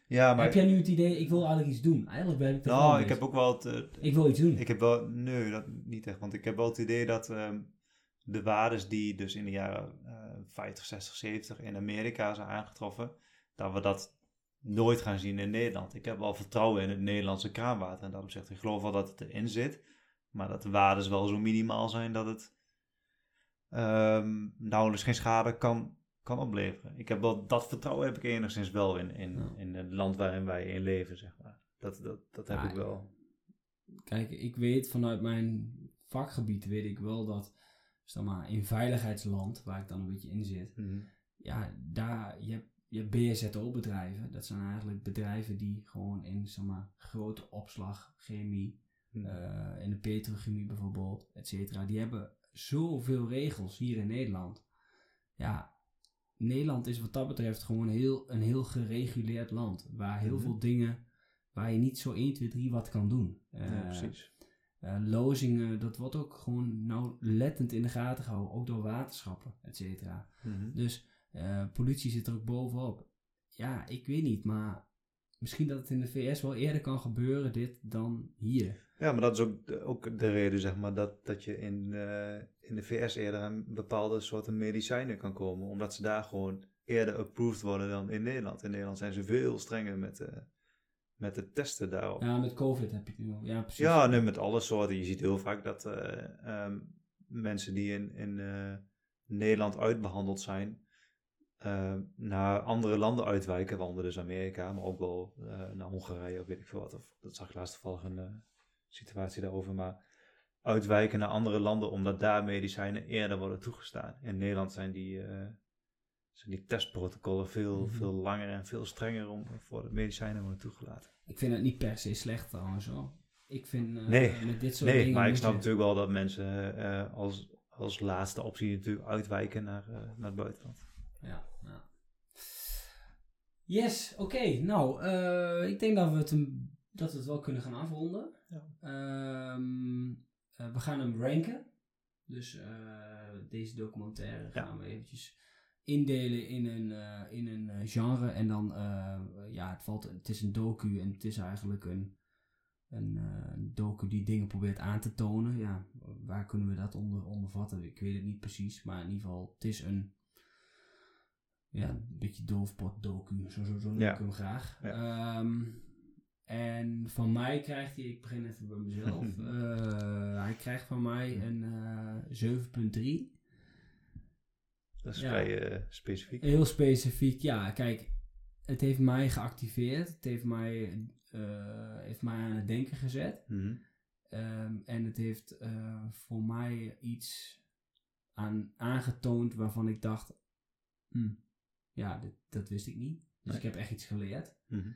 [SPEAKER 2] ja maar
[SPEAKER 1] Heb jij nu het idee, ik wil eigenlijk iets doen? Eigenlijk ben ik er
[SPEAKER 2] nou, ik heb ook wel het, eh,
[SPEAKER 1] Ik wil iets doen.
[SPEAKER 2] Ik heb wel, nee, dat niet echt. Want ik heb wel het idee dat ehm, de waardes die dus in de jaren eh 50, 60, 70 in Amerika zijn aangetroffen, dat we dat nooit gaan zien in Nederland. Ik heb wel vertrouwen in het Nederlandse kraanwater. En dat opzicht, ik geloof wel dat het erin zit. Maar dat de waardes wel zo minimaal zijn dat het ehm nauwelijks geen schade kan, kan opleveren. Ik heb wel, dat vertrouwen heb ik enigszins wel in, in,
[SPEAKER 1] Ja.
[SPEAKER 2] in het land waarin wij in leven, zeg maar. Dat, dat, dat heb
[SPEAKER 1] Ja,
[SPEAKER 2] ik wel.
[SPEAKER 1] Kijk, ik weet vanuit mijn vakgebied, weet ik wel dat, zeg maar, in veiligheidsland, waar ik dan een beetje in zit,
[SPEAKER 2] Mhm.
[SPEAKER 1] ja, daar, je hebt, je hebt BSZO-bedrijven. Dat zijn eigenlijk bedrijven die gewoon in, zeg maar, grote opslag, chemie,
[SPEAKER 2] Mhm.
[SPEAKER 1] eh, in de petrochemie bijvoorbeeld, et cetera. Die hebben zoveel regels hier in Nederland. Ja, Nederland is wat dat betreft gewoon heel, een heel gereguleerd land. Waar heel
[SPEAKER 2] Mhm.
[SPEAKER 1] veel dingen, waar je niet zo 1, 2, 3 wat kan doen.
[SPEAKER 2] ja,
[SPEAKER 1] Eh,
[SPEAKER 2] precies.
[SPEAKER 1] eh, lozingen, dat wordt ook gewoon nauwlettend in de gaten gehouden. Ook door waterschappen, et cetera.
[SPEAKER 2] Mhm.
[SPEAKER 1] Dus eh, politie zit er ook bovenop. Ja, ik weet niet, maar misschien dat het in de VS wel eerder kan gebeuren, dit, dan hier.
[SPEAKER 2] Ja, maar dat is ook de, ook de reden, zeg maar, dat, dat je in, eh, in de VS eerder aan bepaalde soorten medicijnen kan komen. Omdat ze daar gewoon eerder approved worden dan in Nederland. In Nederland zijn ze veel strenger met, eh, met het testen daarop. Ja,
[SPEAKER 1] Ja, met COVID heb je nu. Ja, precies.
[SPEAKER 2] nee, met alle soorten. Je ziet heel vaak dat eh, ehm, mensen die in, in Nederland uitbehandeld zijn, eh, naar andere landen uitwijken, waaronder dus Amerika, maar ook wel naar Hongarije of weet ik veel wat. Of, dat zag ik laatst toevallig een situatie daarover, maar uitwijken naar andere landen omdat daar medicijnen eerder worden toegestaan. In Nederland zijn die, eh, zijn die testprotocollen veel,
[SPEAKER 1] Mhm.
[SPEAKER 2] veel langer en veel strenger om voor de medicijnen worden toegelaten.
[SPEAKER 1] Ik vind het niet per se slecht trouwens hoor. Ik vind eh,
[SPEAKER 2] Nee,
[SPEAKER 1] met dit soort
[SPEAKER 2] Nee,
[SPEAKER 1] dingen
[SPEAKER 2] maar ik snap
[SPEAKER 1] je-
[SPEAKER 2] natuurlijk wel dat mensen eh, als, als laatste optie natuurlijk uitwijken naar, naar het buitenland.
[SPEAKER 1] Ja, ja. Yes, oké. Nou, ik denk dat we, het een, dat we het wel kunnen gaan afronden.
[SPEAKER 2] Ja.
[SPEAKER 1] Ehm, eh, we gaan hem ranken. Dus eh, deze documentaire
[SPEAKER 2] Ja.
[SPEAKER 1] gaan we eventjes indelen in een, eh, in een genre. En dan, ja, het, valt, het is een docu en het is eigenlijk een, een docu die dingen probeert aan te tonen. Ja, waar kunnen we dat onder, onder vatten? Ik weet het niet precies, maar in ieder geval, het is een ja, een beetje doofpot docu, zo, zo, zo noem
[SPEAKER 2] Ja.
[SPEAKER 1] ik hem graag.
[SPEAKER 2] Ja.
[SPEAKER 1] Ehm, en van mij krijgt hij, ik begin even bij mezelf, eh, hij krijgt van mij een eh 7.3.
[SPEAKER 2] Dat is
[SPEAKER 1] Ja.
[SPEAKER 2] vrij eh, specifiek.
[SPEAKER 1] Heel specifiek, ja, kijk, het heeft mij geactiveerd, het heeft mij, eh, heeft mij aan het denken gezet.
[SPEAKER 2] Mhm.
[SPEAKER 1] Ehm, en het heeft eh, voor mij iets aan, aangetoond waarvan ik dacht, hm, ja, dit, dat wist ik niet. Dus
[SPEAKER 2] Nee.
[SPEAKER 1] ik heb echt iets geleerd.
[SPEAKER 2] Mhm.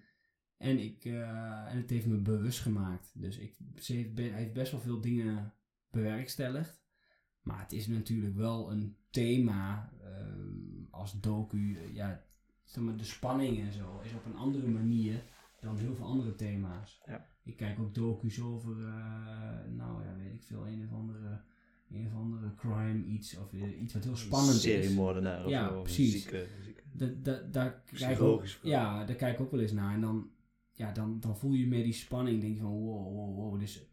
[SPEAKER 1] En, ik, eh, en het heeft me bewust gemaakt. Dus ik, ze heeft, heeft best wel veel dingen bewerkstelligd. Maar het is natuurlijk wel een thema ehm, als docu. eh, Ja, zeg maar, de spanning en zo is op een andere manier dan heel veel andere thema's.
[SPEAKER 2] Ja.
[SPEAKER 1] Ik kijk ook docu's over, eh, nou ja, weet ik veel, een of andere een of andere crime iets of iets wat heel spannend is.
[SPEAKER 2] Seriemoordenaar of
[SPEAKER 1] Ja,
[SPEAKER 2] of
[SPEAKER 1] precies.
[SPEAKER 2] Zieke, zieke.
[SPEAKER 1] Da, da, daar kijk ik ook,
[SPEAKER 2] Psychologisch
[SPEAKER 1] ja, daar kijk ik ook wel eens naar. En dan, ja, dan, dan voel je meer die spanning. denk je van wow, wow, wow. Dus,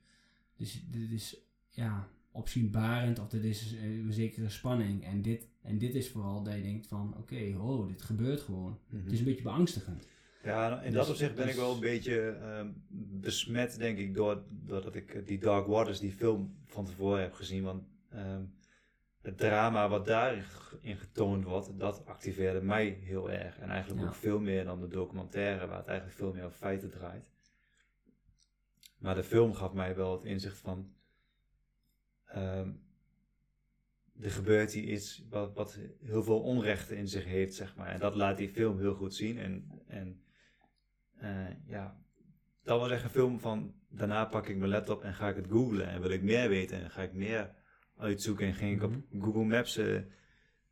[SPEAKER 1] dus dit is ja, opzienbarend of dit is eh, een zekere spanning. En dit, en dit is vooral dat je denkt van oké, wow, dit gebeurt gewoon.
[SPEAKER 2] Mhm.
[SPEAKER 1] Het is een beetje beangstigend.
[SPEAKER 2] Ja, in
[SPEAKER 1] Dus-
[SPEAKER 2] dat opzicht ben ik
[SPEAKER 1] dus-
[SPEAKER 2] wel een beetje ehm, besmet, denk ik, door, doordat ik eh, die Dark Waters, die film van tevoren heb gezien. Want ehm, het drama wat daarin getoond wordt, dat activeerde mij heel erg. En eigenlijk
[SPEAKER 1] Ja.
[SPEAKER 2] ook veel meer dan de documentaire, waar het eigenlijk veel meer op feiten draait. Maar de film gaf mij wel het inzicht van. ehm, er gebeurt hier iets wat, wat heel veel onrechten in zich heeft, zeg maar. En dat laat die film heel goed zien. En, en eh, ja, dat was echt een film van... Daarna pak ik mijn laptop en ga ik het googlen. En wil ik meer weten en ga ik meer uitzoeken. En ging ik op Google Maps... eh,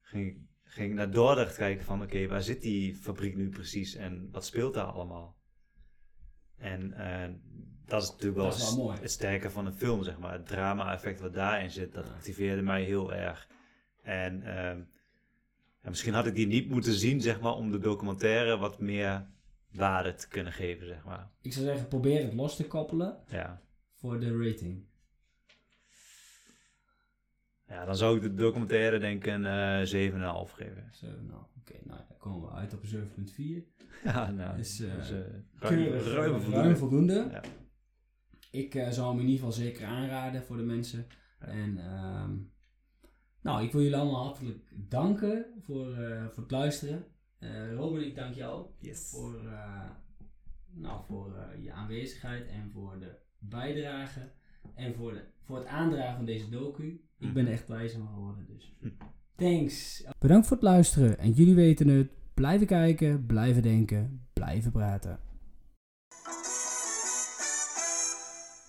[SPEAKER 2] ging, ik- ging naar Dordrecht kijken van... Oké, waar zit die fabriek nu precies? En wat speelt daar allemaal? En eh, dat is natuurlijk wel,
[SPEAKER 1] Dat is wel mooi.
[SPEAKER 2] het sterke van een film, zeg maar. Het drama-effect wat daarin zit, dat activeerde mij heel erg. En ehm, ja, misschien had ik die niet moeten zien, zeg maar, om de documentaire wat meer waarde te kunnen geven, zeg maar.
[SPEAKER 1] Ik zou zeggen, probeer het los te koppelen
[SPEAKER 2] Ja,
[SPEAKER 1] voor de rating.
[SPEAKER 2] Ja dan zou ik de documentaire denk ik een eh 7,5 geven.
[SPEAKER 1] Zo, nou, oké, nou, dan komen we uit op een 7,4.
[SPEAKER 2] Ja, nou,
[SPEAKER 1] Is, eh,
[SPEAKER 2] dus, eh, ruim, voldoende. Ja.
[SPEAKER 1] Ik eh, zou hem in ieder geval zeker aanraden voor de mensen.
[SPEAKER 2] Ja.
[SPEAKER 1] En ehm, nou, ik wil jullie allemaal hartelijk danken voor, eh, voor het luisteren. Eh Robin, ik dank jou
[SPEAKER 2] Yes.
[SPEAKER 1] voor, eh, nou, voor je aanwezigheid en voor de bijdrage. En voor, de, voor het aandragen van deze docu. Ik ben er echt wijzer van geworden, dus. Thanks. Bedankt voor het luisteren. En jullie weten het. Blijven kijken, blijven denken, blijven praten.